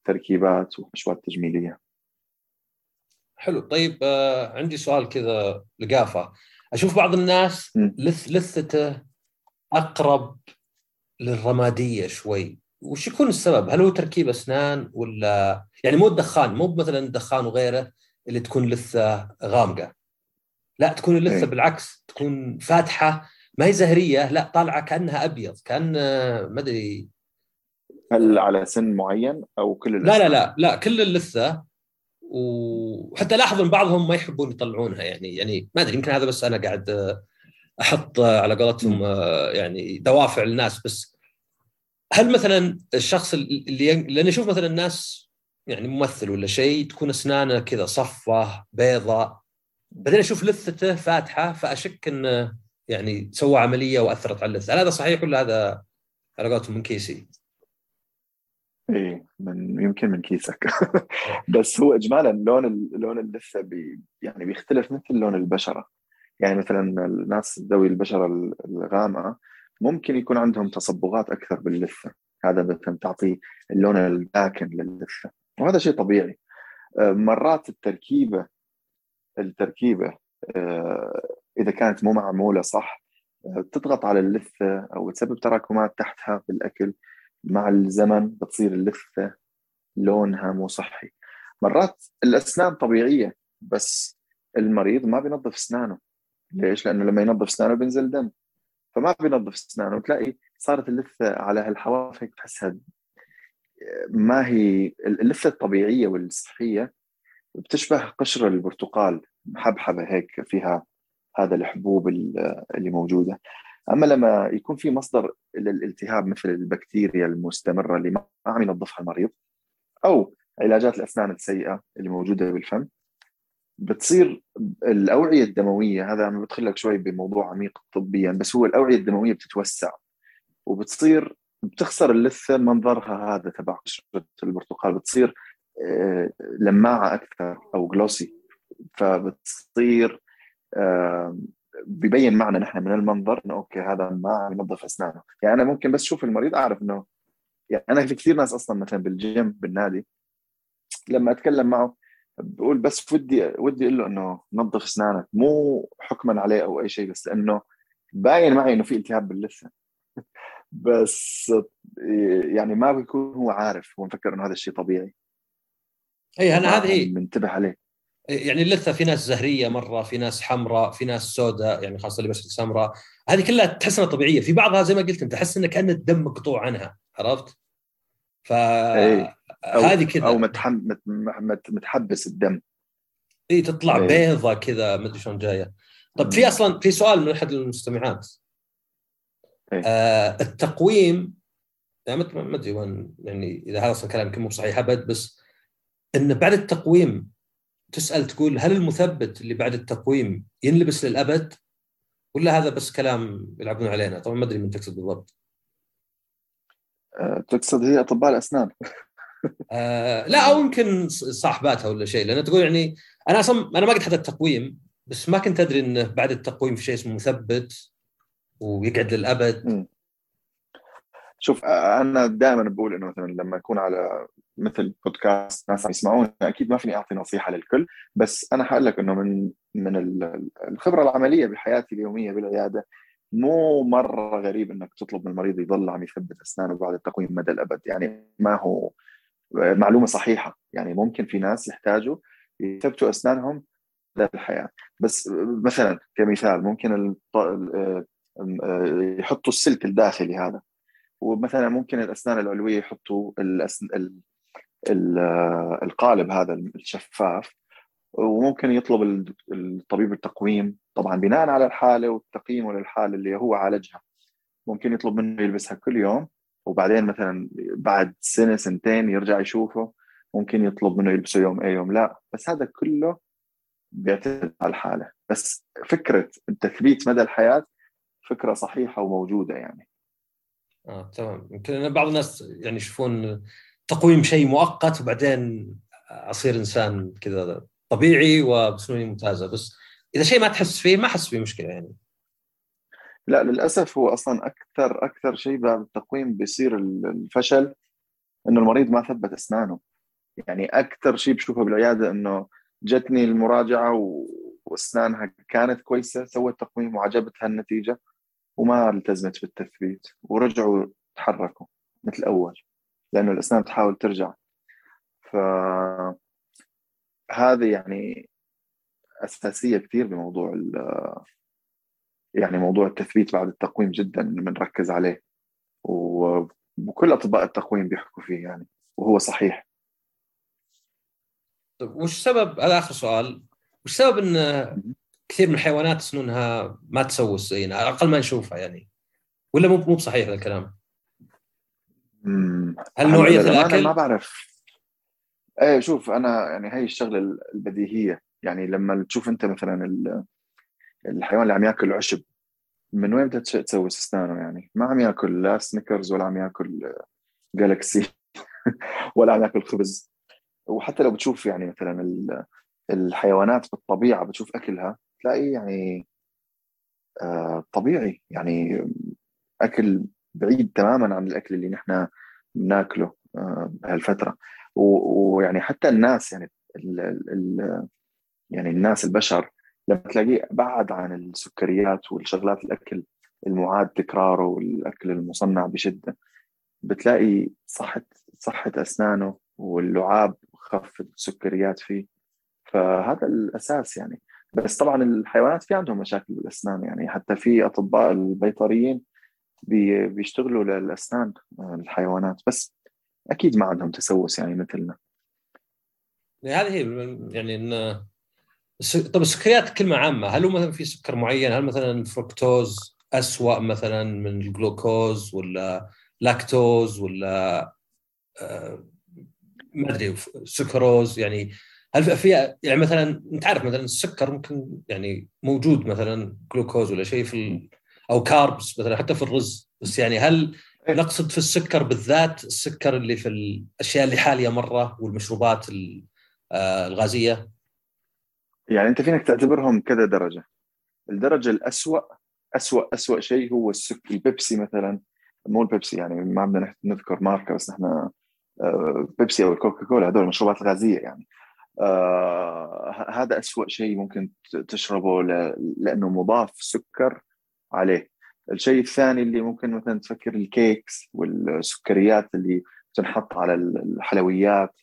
Speaker 2: تركيبات وحشوات تجميليه
Speaker 1: حلو. طيب آه عندي سؤال كذا لقافة. أشوف بعض الناس لث لثته أقرب للرمادية شوي. وش يكون السبب؟ هل هو تركيب أسنان ولا يعني مو الدخان مو مثلا الدخان وغيره اللي تكون لثة غامقة؟ لا تكون اللثه إيه. بالعكس تكون فاتحة ما هي زهرية لا طالعة كأنها أبيض كأن ما أدري
Speaker 2: هل على سن معين أو كل
Speaker 1: اللثة؟ لا لا لا لا كل اللثه وحتى لاحظوا ان بعضهم ما يحبون يطلعونها يعني يعني ما أدري يمكن هذا بس أنا قاعد أحط على قولتهم يعني دوافع الناس بس هل مثلا الشخص اللي لأن أشوف مثلا الناس يعني ممثل ولا شيء تكون أسنانه كذا صفة بيضاء بعدين أشوف لثته فاتحة فأشك انه يعني سوى عملية وأثرت على اللثة، هل هذا صحيح ولا هذا على قولتهم من كيسي؟
Speaker 2: إيه من يمكن من كيسك. بس هو اجمالا لون لون اللثة بي يعني بيختلف مثل لون البشرة. يعني مثلا الناس ذوي البشرة الغامقة ممكن يكون عندهم تصبغات أكثر باللثة. هذا مثلا تعطي اللون الداكن للثه وهذا شيء طبيعي. آه، مرات التركيبة التركيبة آه، إذا كانت مو معمولة صح آه، تضغط على اللثه أو تسبب تراكمات تحتها بالاكل مع الزمن بتصير اللثه لونها مو صحي. مرات الأسنان طبيعية بس المريض ما بينظف أسنانه. ليش؟ لأنه لما ينظف أسنانه بينزل دم. فما بينظف أسنانه وتلاقي صارت اللثه على هالحواف هيك تحسها ما هي اللثه الطبيعية والصحية بتشبه قشر البرتقال. محبحبه هيك فيها هذا الحبوب اللي موجودة. أما لما يكون في مصدر للالتهاب مثل البكتيريا المستمرة اللي ما عم ينظفها المريض أو علاجات الأسنان السيئة اللي موجودة بالفم بتصير الأوعية الدموية هذا عم بدخل لك شوي بموضوع عميق طبيا بس هو الأوعية الدموية بتتوسع وبتصير بتخسر اللثة منظرها هذا تبع قشره البرتقال بتصير آه، لماعة أكثر أو glossy فبتصير ببين معنا نحن من المنظر إنه okay هذا ما عم ينظف أسنانه. يعني أنا ممكن بس أشوف المريض أعرف إنه يعني أنا في كثير ناس أصلا مثلا بالجيم بالنادي لما أتكلم معه بقول بس ودي ودي أقول له إنه نظف أسنانك. مو حكما عليه أو أي شيء بس لأنه باين معي إنه في التهاب باللثة. بس يعني ما بيكون هو عارف هو مفكر إنه هذا الشيء طبيعي.
Speaker 1: اي أنا هذه
Speaker 2: منتبه عليه.
Speaker 1: يعني اللثة في ناس زهرية مرة في ناس حمراء في ناس سوداء يعني خاصة اللي بشرة سمراء هذه كلها تحس انها طبيعية. في بعضها زي ما قلت أنت تحس انه كأن الدم مقطوع عنها عرفت؟ ف هذه كذا.
Speaker 2: أو متحم... متحبس الدم.
Speaker 1: إي تطلع أي. بيضة كذا ما أدري شلون جاية. طب في أصلا في سؤال من أحد المستمعات.
Speaker 2: أي.
Speaker 1: آه التقويم يعني ما أدري وين يعني إذا هذا أصلا كلام يمكن مو صحيح أبد بس إن بعد التقويم تسأل تقول هل المثبت اللي بعد التقويم ينلبس للأبد؟ ولا هذا بس كلام يلعبون علينا؟ طبعا ما أدري من تقصد بالضبط.
Speaker 2: أه تقصد هي أطباء الأسنان.
Speaker 1: آه لا أو يمكن صاحباتها ولا شيء لأن تقول يعني أنا أصلا أنا ما قد حددت التقويم بس ما كنت أدري انه بعد التقويم في شيء اسمه مثبت ويقعد للأبد. م.
Speaker 2: شوف أنا دائما بقول إنه مثلا لما أكون على مثل بودكاست ناس عم يسمعون أكيد ما فيني أعطي نصيحة للكل بس أنا حقول لك إنه من من الخبرة العملية بحياتي اليومية بالعيادة مو مرة غريب إنك تطلب من المريض يضل عم يثبت أسنانه بعد التقويم مدى الأبد يعني ما هو معلومة صحيحة يعني ممكن في ناس يحتاجوا يثبتوا أسنانهم الحياة بس مثلا كمثال ممكن يحطوا السلك الداخلي هذا ومثلا ممكن الأسنان العلوية يحطوا. ال... ال... القالب هذا الشفاف وممكن يطلب الطبيب التقويم طبعا بناء على الحالة والتقييم للحاله اللي هو عالجها. ممكن يطلب منه يلبسها كل يوم وبعدين مثلا بعد سنة سنتين يرجع يشوفه ممكن يطلب منه يلبسه يوم أي يوم. لا بس هذا كله بيعتمد على الحالة. بس فكرة التثبيت مدى الحياة فكرة صحيحة وموجودة يعني.
Speaker 1: آه تمام. يمكن بعض الناس يعني يشوفون تقويم شيء مؤقت وبعدين أصير إنسان كذا طبيعي وبسنوني ممتازة. بس إذا شيء ما تحس فيه ما أحس فيه مشكلة يعني.
Speaker 2: لا للأسف هو أصلا أكثر أكثر شيء بعد التقويم بيصير الفشل إنه المريض ما ثبت أسنانه. يعني أكثر شيء بشوفه بالعيادة إنه جتني المراجعة وأسنانها كانت كويسة سوت تقويم وعجبتها النتيجه وما التزمت بالتثبيت ورجعوا تحركوا مثل اول لأنه الأسنان تحاول ترجع. ف هذه يعني أساسية كثير بموضوع يعني موضوع التثبيت بعد التقويم جدا بنركز عليه. وكل أطباء التقويم بيحكوا فيه يعني وهو صحيح.
Speaker 1: طيب وش سبب هذا آخر سؤال وش سبب إن كثير من الحيوانات سنونها ما تسوس زينا على الأقل ما نشوفها يعني. ولا مو مو بصحيح هذا الكلام؟ هل نوعية
Speaker 2: الأكل؟ ما بعرف. إيه شوف أنا يعني هي الشغلة البديهية. يعني لما تشوف أنت مثلا الحيوان اللي عم يأكل عشب من وين بدها تسوس اسنانه يعني؟ ما عم يأكل لا سنيكرز ولا عم يأكل جالكسي ولا عم يأكل خبز. وحتى لو بتشوف يعني مثلا الحيوانات بالطبيعة بتشوف أكلها تلاقي يعني آه طبيعي. يعني أكل بعيد تماما عن الأكل اللي نحن بناكله آه بهالفتره ويعني حتى الناس يعني ال ال يعني الناس البشر لما تلاقيه بعد عن السكريات والشغلات الأكل المعاد تكراره والأكل المصنع بشدة بتلاقي صحه صحة أسنانه واللعاب خف السكريات فيه. فهذا الأساس يعني. بس طبعا الحيوانات في عندهم مشاكل بالأسنان يعني. حتى في أطباء البيطريين بيشتغلوا للأسنان الحيوانات بس أكيد ما عندهم تسوس يعني مثلنا
Speaker 1: هذه هي يعني إن طب السكريات كلمه عامة هل هو مثلا في سكر معين هل مثلا الفركتوز اسوء مثلا من الجلوكوز ولا لاكتوز ولا آه ما أدري سكروز يعني هل في يعني مثلا أنت عارف مثلا السكر ممكن يعني موجود مثلا جلوكوز ولا شيء في. أو carbs مثلا حتى في الرز. بس يعني هل نقصد في السكر بالذات السكر اللي في الأشياء اللي حالية مرة والمشروبات آه، الغازية؟
Speaker 2: يعني أنت فينك تعتبرهم كذا درجة. الدرجة الاسوء اسوء اسوء شيء هو الس- البيبسي مثلا. مو البيبسي يعني ما بدنا نذكر ماركة بس نحن آه، بيبسي أو الكوكا كولا هذول المشروبات الغازية يعني. آه هذا أسوأ شيء ممكن تشربه لأنه مضاف سكر عليه. الشيء الثاني اللي ممكن مثلا تفكر ال cakes والسكريات اللي تنحط على الحلويات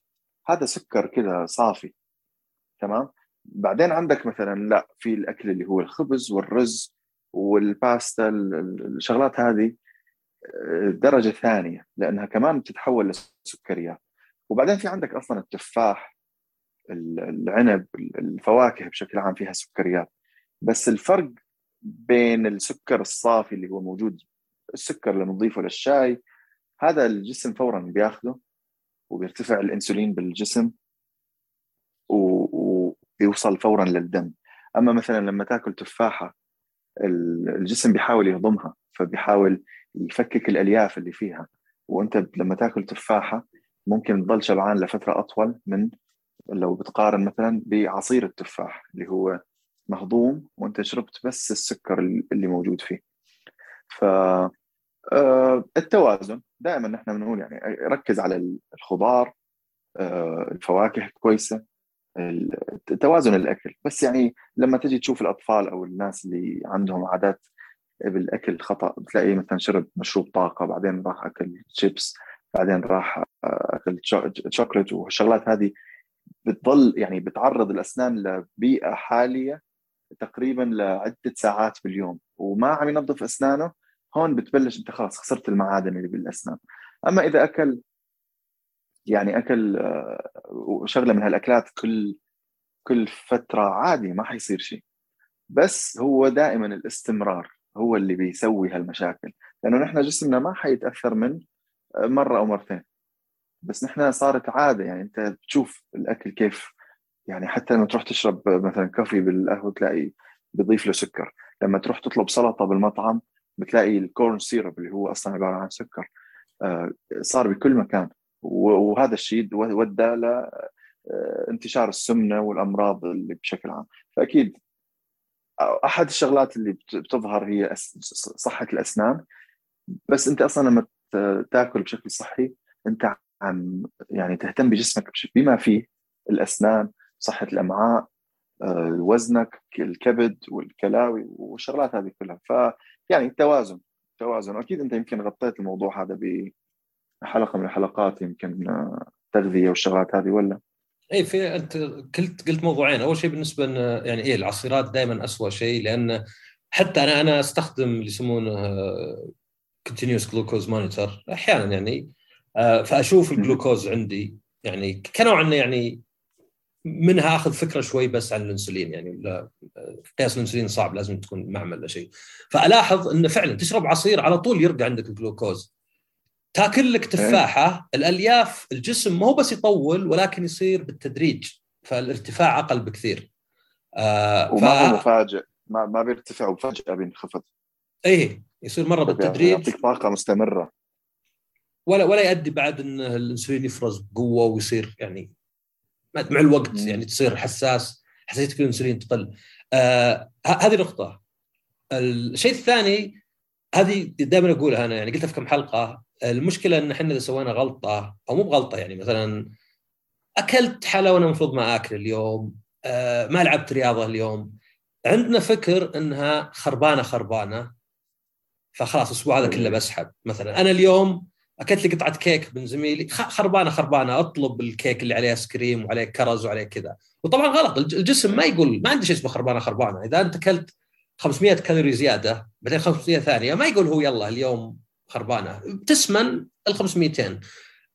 Speaker 2: هذا سكر كذا صافي تمام؟ بعدين عندك مثلا لا في الأكل اللي هو الخبز والرز والباستا الشغلات هذه آه، درجة ثانية لأنها كمان بتتحول لسكريات. وبعدين في عندك أصلا التفاح العنب الفواكه بشكل عام فيها سكريات. بس الفرق بين السكر الصافي اللي هو موجود السكر اللي بنضيفه للشاي هذا الجسم فورا بياخذه وبيرتفع الإنسولين بالجسم وبيوصل فورا للدم. أما مثلا لما تأكل تفاحة الجسم بيحاول يهضمها فبيحاول يفكك الألياف اللي فيها. وأنت لما تأكل تفاحة ممكن تضل شبعان لفترة أطول من لو بتقارن مثلا بعصير التفاح اللي هو مهضوم وانت شربت بس السكر اللي موجود فيه. ف آه، التوازن. دائما نحن بنقول يعني ركز على الخضار آه، الفواكه كويسة توازن الأكل. بس يعني لما تجي تشوف الأطفال أو الناس اللي عندهم عادات بالأكل خطأ بتلاقيه مثلا شرب مشروب طاقة بعدين راح أكل شيبس بعدين راح أكل شوكليت والشغلات هذه بتضل يعني بتعرض الأسنان لبيئة حالية تقريبا لعدة ساعات باليوم. وما عم ينظف أسنانه هون بتبلش أنت خلاص خسرت المعادن اللي بالأسنان. أما إذا أكل يعني أكل آه، شغلة من هالأكلات كل كل فترة عادي ما حيصير شيء. بس هو دائما الاستمرار هو اللي بيسوي هالمشاكل. لأنه نحن جسمنا ما حيتأثر من آه، مرة أو مرتين. بس نحن صارت عادة. يعني أنت بتشوف الأكل كيف يعني حتى لما تروح تشرب مثلا coffee بالقهوة تلاقي بيضيف له سكر. لما تروح تطلب سلطة بالمطعم بتلاقي ال corn syrup اللي هو أصلا عبارة عن سكر آه، صار بكل مكان. وهذا الشيء ودى لانتشار آه، السمنة والأمراض اللي بشكل عام. فأكيد أحد الشغلات اللي بتظهر هي صحة الأسنان. بس أنت أصلا لما تاكل بشكل صحي أنت عم يعني تهتم بجسمك بما فيه الأسنان صحة الأمعاء آه، وزنك الكبد والكلاوي والشغلات هذه كلها. ف يعني توازن توازن واكيد أنت يمكن غطيت الموضوع هذا بحلقة من الحلقات يمكن تغذية والشغلات هذه ولا؟
Speaker 1: اي في أنت قلت قلت موضوعين. أول شيء بالنسبة إن يعني إيه العصيرات دائما اسوء شيء لأن حتى أنا أنا أستخدم اللي يسمونه continuous glucose monitor أحيانا يعني آه، فأشوف الجلوكوز عندي يعني كنوع إنه يعني منها آخذ فكرة شوي بس عن الإنسولين يعني قياس الإنسولين صعب لازم تكون معمل ولا شيء فألاحظ انه فعلا تشرب عصير على طول يرجع عندك الجلوكوز. تاكل لك تفاحة الألياف الجسم مو بس يطول ولكن يصير بالتدريج فالارتفاع أقل بكثير.
Speaker 2: آه وما ف... هو مفاجئ ما ما بيرتفع وفجأة بينخفض.
Speaker 1: إيه يصير مرة بالتدريج.
Speaker 2: يعطيك طاقة مستمرة.
Speaker 1: ولا ولا يؤدي بعد إن الإنسولين يفرز بقوة ويصير يعني مع الوقت يعني تصير حساس حساسيتك الانسولين تقل. آه هذه نقطة. الشيء الثاني هذه دائما أقولها أنا يعني قلتها في كم حلقة. المشكلة إن إحنا إذا سوينا غلطة أو مو بغلطة يعني مثلا أكلت حلا وأنا المفروض ما آكل اليوم آه ما لعبت رياضة اليوم. عندنا فكر إنها خربانة خربانة فخلاص الأسبوع هذا كله بسحب. مثلا أنا اليوم أكلت لي قطعة كيك من زميلي. خربانة خربانة. أطلب الكيك اللي عليه ice cream وعليه كرز وعليه كذا. وطبعا غلط. الجسم ما يقول ما عنده شيء اسمه خربانة خربانة. إذا أنت أكلت 500 كالوري زيادة بعدين 500 ثانية ما يقول هو يلا اليوم خربانة. تسمن ال 500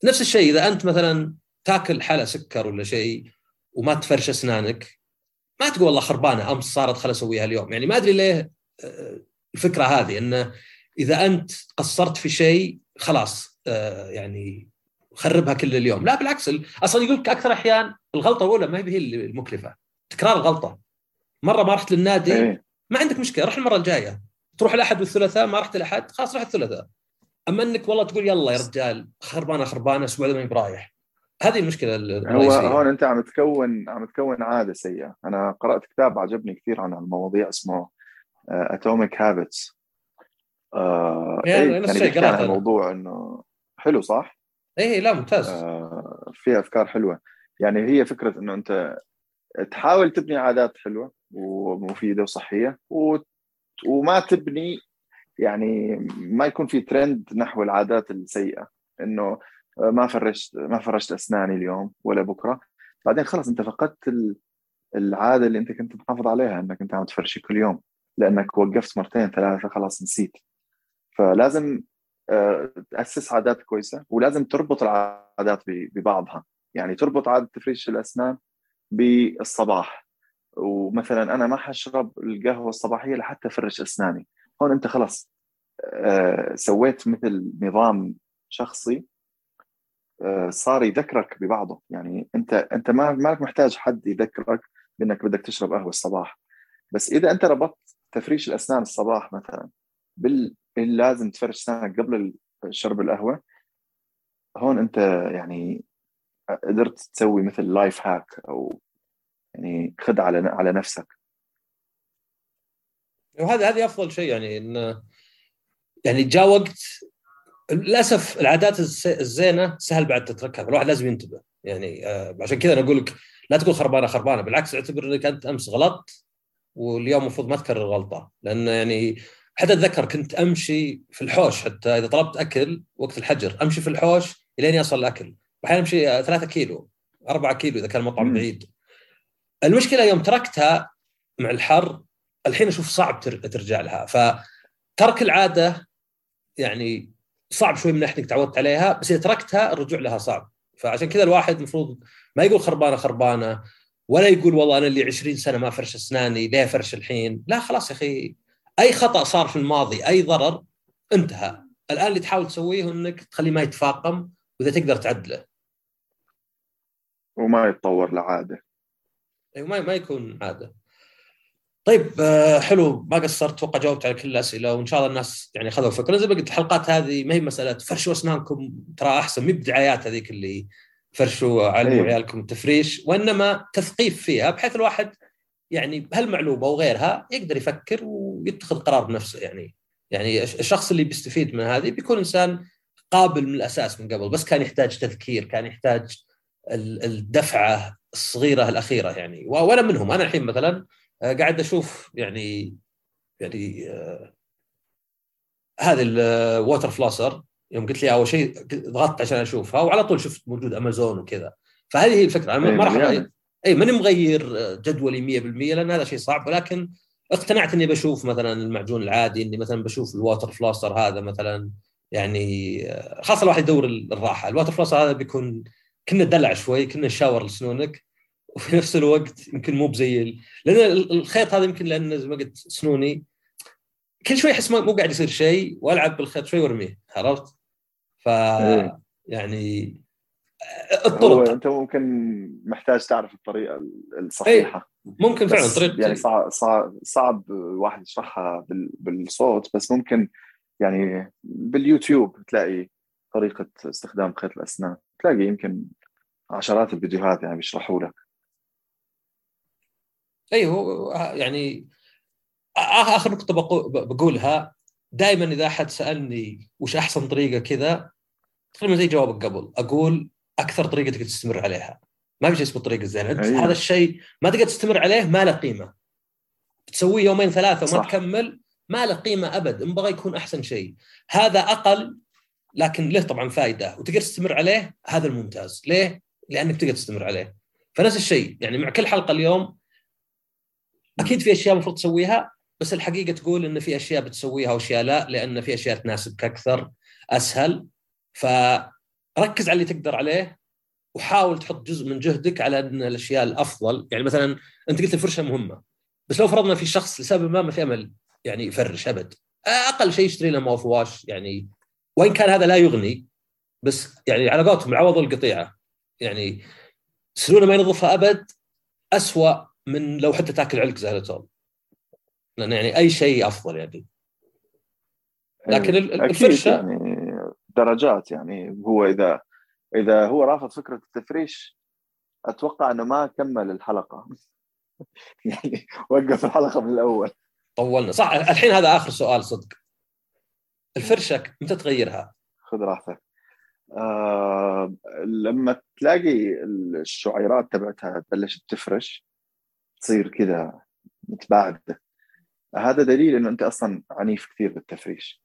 Speaker 1: نفس الشيء إذا أنت مثلا تاكل حلا سكر ولا شيء وما تفرش أسنانك ما تقول والله خربانة أمس صارت خل أسويها اليوم. يعني ما أدري ليه آه، الفكرة هذه إنه إذا أنت قصرت في شيء خلاص. يعني خربها كل اليوم. لا بالعكس أصلا يقول لك أكثر أحيان الغلطة الأولى ما هي المكلفة تكرار الغلطة. مرة ما رحت للنادي إيه. ما عندك مشكلة روح المرة الجاية. تروح الأحد والثلاثاء ما رحت الاحد خلاص روح الثلاثاء. أما إنك والله تقول يلا يا رجال خربانة خربانة الأسبوع ما برايح هذه المشكلة
Speaker 2: هو هون أنت عم تكون عم تكون عادة سيئة. أنا قرأت كتاب عجبني كثير عن المواضيع اسمه Atomic Habits آه يعني بيحكي عن الموضوع إنه حلو صح؟
Speaker 1: إيه لا ممتاز. آه
Speaker 2: فيها أفكار حلوة. يعني هي فكرة إنه أنت تحاول تبني عادات حلوة ومفيدة وصحية و... وما تبني يعني ما يكون في ترند نحو العادات السيئة. إنه ما فرشت ما فرشت أسناني اليوم ولا بكرة. بعدين خلص أنت فقدت العادة اللي أنت كنت محافظ عليها إنك أنت عم تفرشي كل يوم. لأنك وقفت مرتين ثلاثة خلاص نسيت. فلازم تأسس عادات كويسة ولازم تربط العادات ببعضها. يعني تربط عادة تفريش الأسنان بالصباح. ومثلا أنا ما حشرب القهوة الصباحية لحتى أفرش أسناني. هون أنت خلص آه، سويت مثل نظام شخصي آه، صار يذكرك ببعضه. يعني أنت أنت ما مالك محتاج حد يذكرك بأنك بدك تشرب قهوة الصباح. بس إذا أنت ربطت تفريش الأسنان الصباح مثلا بال لازم تفرش اسنانك قبل شرب القهوة. هون أنت يعني قدرت تسوي مثل لايف هاك أو يعني خد على على نفسك.
Speaker 1: وهذا هذه أفضل شيء يعني انه يعني جاء وقت للأسف العادات الزينة سهل بعد تتركها فالواحد لازم ينتبه. يعني آه، عشان كذا أنا أقول لك لا تقول خربانة خربانة بالعكس اعتبر إنك أنت أمس غلطت واليوم المفروض ما تكرر الغلطه لأن يعني حتى أتذكر كنت أمشي في الحوش حتى إذا طلبت أكل وقت الحجر أمشي في الحوش إلين يصل الأكل. واحيانا أمشي 3 كيلو 4 كيلو إذا كان المطعم بعيد. المشكلة يوم تركتها مع الحر الحين أشوف صعب ترجع لها. فترك العادة يعني صعب شوي من ناحيه انك تعودت عليها بس إذا تركتها الرجوع لها صعب. فعشان كذا الواحد المفروض ما يقول خربانة خربانة ولا يقول والله أنا اللي 20 سنة ما فرش أسناني ليه فرش الحين؟ لا خلاص يا أخي أي خطأ صار في الماضي أي ضرر انتهى. الآن اللي تحاول تسويه إنك تخليه ما يتفاقم وإذا تقدر تعدله.
Speaker 2: وما يتطور لعادة.
Speaker 1: أيوه ما ما يكون عادة. طيب آه، حلو ما قصرت أتوقع جاوبت على كل الأسئلة وإن شاء الله الناس يعني خذوا فكره زي ما قلت الحلقات هذه ما هي مسألة فرشوا أسنانكم ترى أحسن مي بدعايات هذيك اللي فرشوا علموا أيوه. عيالكم التفريش وإنما تثقيف فيها بحيث الواحد يعني بهالمعلومة وغيرها يقدر يفكر ويتخذ قرار بنفسه يعني. يعني الشخص اللي بيستفيد من هذه بيكون إنسان قابل من الأساس من قبل بس كان يحتاج تذكير كان يحتاج الدفعة الصغيرة الأخيرة يعني. وأنا منهم أنا الحين مثلا آه، قاعد أشوف يعني يعني آه هذه الووتر فلاسر يوم قلت لي أول شيء ضغطت عشان أشوفها وعلى طول شفت موجود امازون وكذا. فهذه هي الفكرة أنا ما راح اي ماني مغير جدولي 100% لأن هذا شيء صعب ولكن اقتنعت إني بشوف مثلا المعجون العادي إني مثلا بشوف ال water flosser هذا مثلا يعني آه، خاصة الواحد يدور الراحة ال water flosser هذا بيكون كنا دلع شوي كنا شاور لسنونك وفي نفس الوقت يمكن مو بزي. لأن الخيط هذا يمكن لأن زي ما قلت سنوني كل شوي أحس مو قاعد يصير شيء وألعب بالخيط شوي وأرميه عرفت؟ ف إيه. يعني
Speaker 2: الطرق. أنت ممكن محتاج تعرف الطريقة الصحيحة.
Speaker 1: أي. ممكن فعلا
Speaker 2: طريقة يعني صعب صعب, صعب الواحد يشرحها بالصوت بس ممكن يعني باليوتيوب تلاقي طريقة استخدام خيط الأسنان. تلاقي يمكن عشرات الفيديوهات يعني بيشرحوا لك.
Speaker 1: أيوه يعني آخر نقطة بقولها دائما إذا أحد سألني وش أحسن طريقة كذا تقريبا زي جوابك قبل أقول أكثر طريقة تقدر تستمر عليها. ما في شيء اسمه الطريقة الزينه أيوة. هذا الشيء ما تقدر تستمر عليه ما له قيمة. تسويه يومين ثلاثة وما صح. تكمل ما له قيمة أبد. ان بغى يكون أحسن شيء. هذا أقل لكن له طبعا فائده وتقدر تستمر عليه هذا الممتاز. ليه؟ لأنك تقدر تستمر عليه. فنفس الشيء يعني مع كل حلقة اليوم أكيد في أشياء المفروض تسويها بس الحقيقة تقول إن في أشياء بتسويها وأشياء لا لأن في أشياء تناسبك أكثر أسهل. فركز على اللي تقدر عليه وحاول تحط جزء من جهدك على أن الأشياء الأفضل. يعني مثلا أنت قلت الفرشة مهمة بس لو فرضنا في شخص لسبب ما ما في أمل يعني يفرش أبد. أقل شيء يشتري له ماوث واش يعني وإن كان هذا لا يغني بس يعني على قولتهم عوض القطيعة. يعني سنونه ما ينظفها أبد اسوء من لو حتى تاكل علق زهرتول لأن يعني أي شيء أفضل يعني. لكن الفرشة يعني
Speaker 2: درجات يعني هو إذا إذا هو رافض فكرة التفريش أتوقع إنه ما كمل الحلقة. يعني وقف الحلقة من الأول.
Speaker 1: طولنا. صح الحين هذا آخر سؤال صدق. الفرشة متى تغيرها؟
Speaker 2: خذ راحتك. آه لما تلاقي الشعيرات تبعتها تبلش تفرش تصير كذا متباعدة. هذا دليل إنه أنت أصلا عنيف كثير بالتفريش.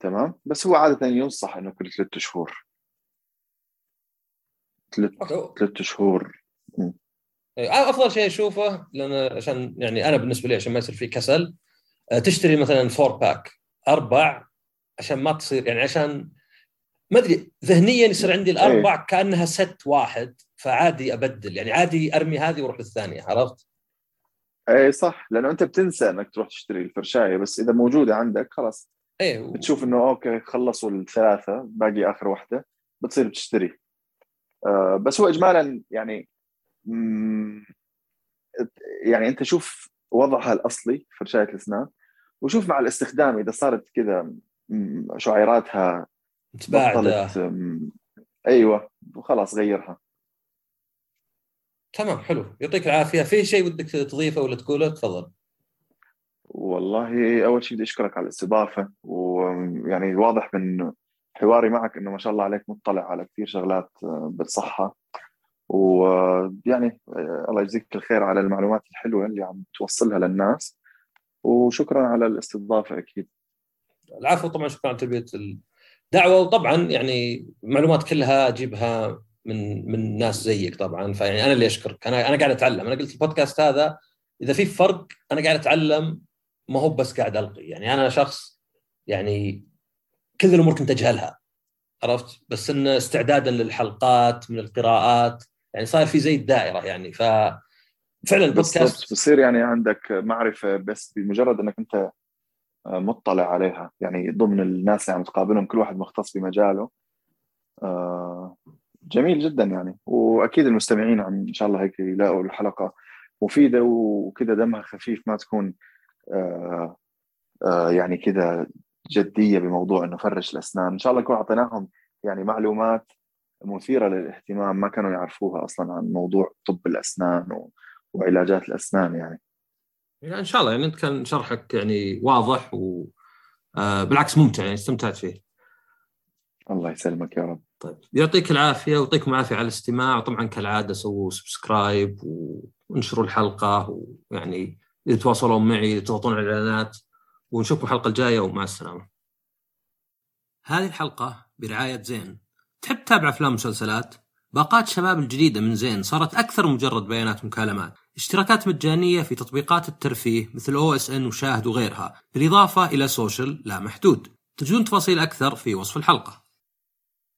Speaker 2: تمام؟ بس هو عادة ينصح إنه كل ثلاثة شهور. ثلاث ثلاث شهور.
Speaker 1: إيه، أفضل شيء أشوفه لأن عشان يعني أنا بالنسبة لي عشان ما يصير في كسل تشتري مثلا four pack أربع عشان ما تصير يعني عشان ما أدري ذهنيا يصير عندي الأربع أيه. كأنها ست واحد فعادي أبدل. يعني عادي أرمي هذه وأروح للثانية عرفت؟
Speaker 2: اي صح. لأنه أنت بتنسى إنك تروح تشتري الفرشاية بس إذا موجودة عندك خلاص.
Speaker 1: إيه و...
Speaker 2: بتشوف إنه okay خلصوا الثلاثة باقي آخر واحدة بتصير بتشتري. آه بس هو اجمالا يعني يعني أنت شوف وضعها الأصلي فرشايه الأسنان وشوف مع الاستخدام إذا صارت كذا شعيراتها
Speaker 1: متباعدة.
Speaker 2: أيوه وخلاص غيرها.
Speaker 1: تمام حلو. يعطيك العافية. في شيء ودك تضيفه ولا تقوله؟ تفضل.
Speaker 2: والله أول شيء بدي أشكرك على الاستضافة ويعني واضح من حواري معك إنه ما شاء الله عليك مطلع على كثير شغلات آه، بالصحة. ويعني آه، الله يجزيك الخير على المعلومات الحلوة اللي عم توصلها للناس. وشكرا على الاستضافة أكيد.
Speaker 1: العفو طبعا شكرا على تلبيه الدعوة. وطبعا يعني معلومات كلها أجيبها من من ناس زيك طبعا. فيعني أنا اللي أشكرك. أنا أنا قاعد أتعلم. أنا قلت البودكاست هذا إذا في فرق أنا قاعد أتعلم ما هو بس قاعد ألقي. يعني أنا شخص يعني كل الأمور كنت أجهلها عرفت؟ بس إن استعدادا للحلقات من القراءات يعني صار في زي الدائرة يعني. ف فعلا
Speaker 2: البودكاست بصير يعني عندك معرفة بس بمجرد إنك أنت مطلع عليها. يعني ضمن الناس اللي عم تقابلهم كل واحد مختص بمجاله. آه، جميل جدا يعني. وأكيد المستمعين عم إن شاء الله هيك يلاقوا الحلقة مفيدة وكذا دمها خفيف ما تكون آه آه يعني كذا جدية بموضوع إنه فرش الأسنان. إن شاء الله نكون أعطيناهم يعني معلومات مثيرة للاهتمام ما كانوا يعرفوها أصلا عن موضوع طب الأسنان وعلاجات الأسنان يعني.
Speaker 1: يعني إن شاء الله يعني أنت كان شرحك يعني واضح وبالعكس آه ممتع يعني استمتعت فيه.
Speaker 2: الله يسلمك يا رب.
Speaker 1: طيب يعطيك العافية ويعطيكم العافية على الاستماع. وطبعا كالعادة سووا سبسكرايب وانشروا الحلقة ويعني يتواصلون معي تضغطون على الإعلانات ونشوفكم الحلقة الجاية ومع السلامة. هذه الحلقة برعاية زين. تحب تتابع أفلام ومسلسلات؟ باقات شباب الجديدة من زين صارت أكثر مجرد بيانات مكالمات. اشتراكات مجانية في تطبيقات الترفيه مثل أو إس إن وشاهد وغيرها، بالإضافة إلى social لا محدود. تجدون تفاصيل أكثر في وصف الحلقة.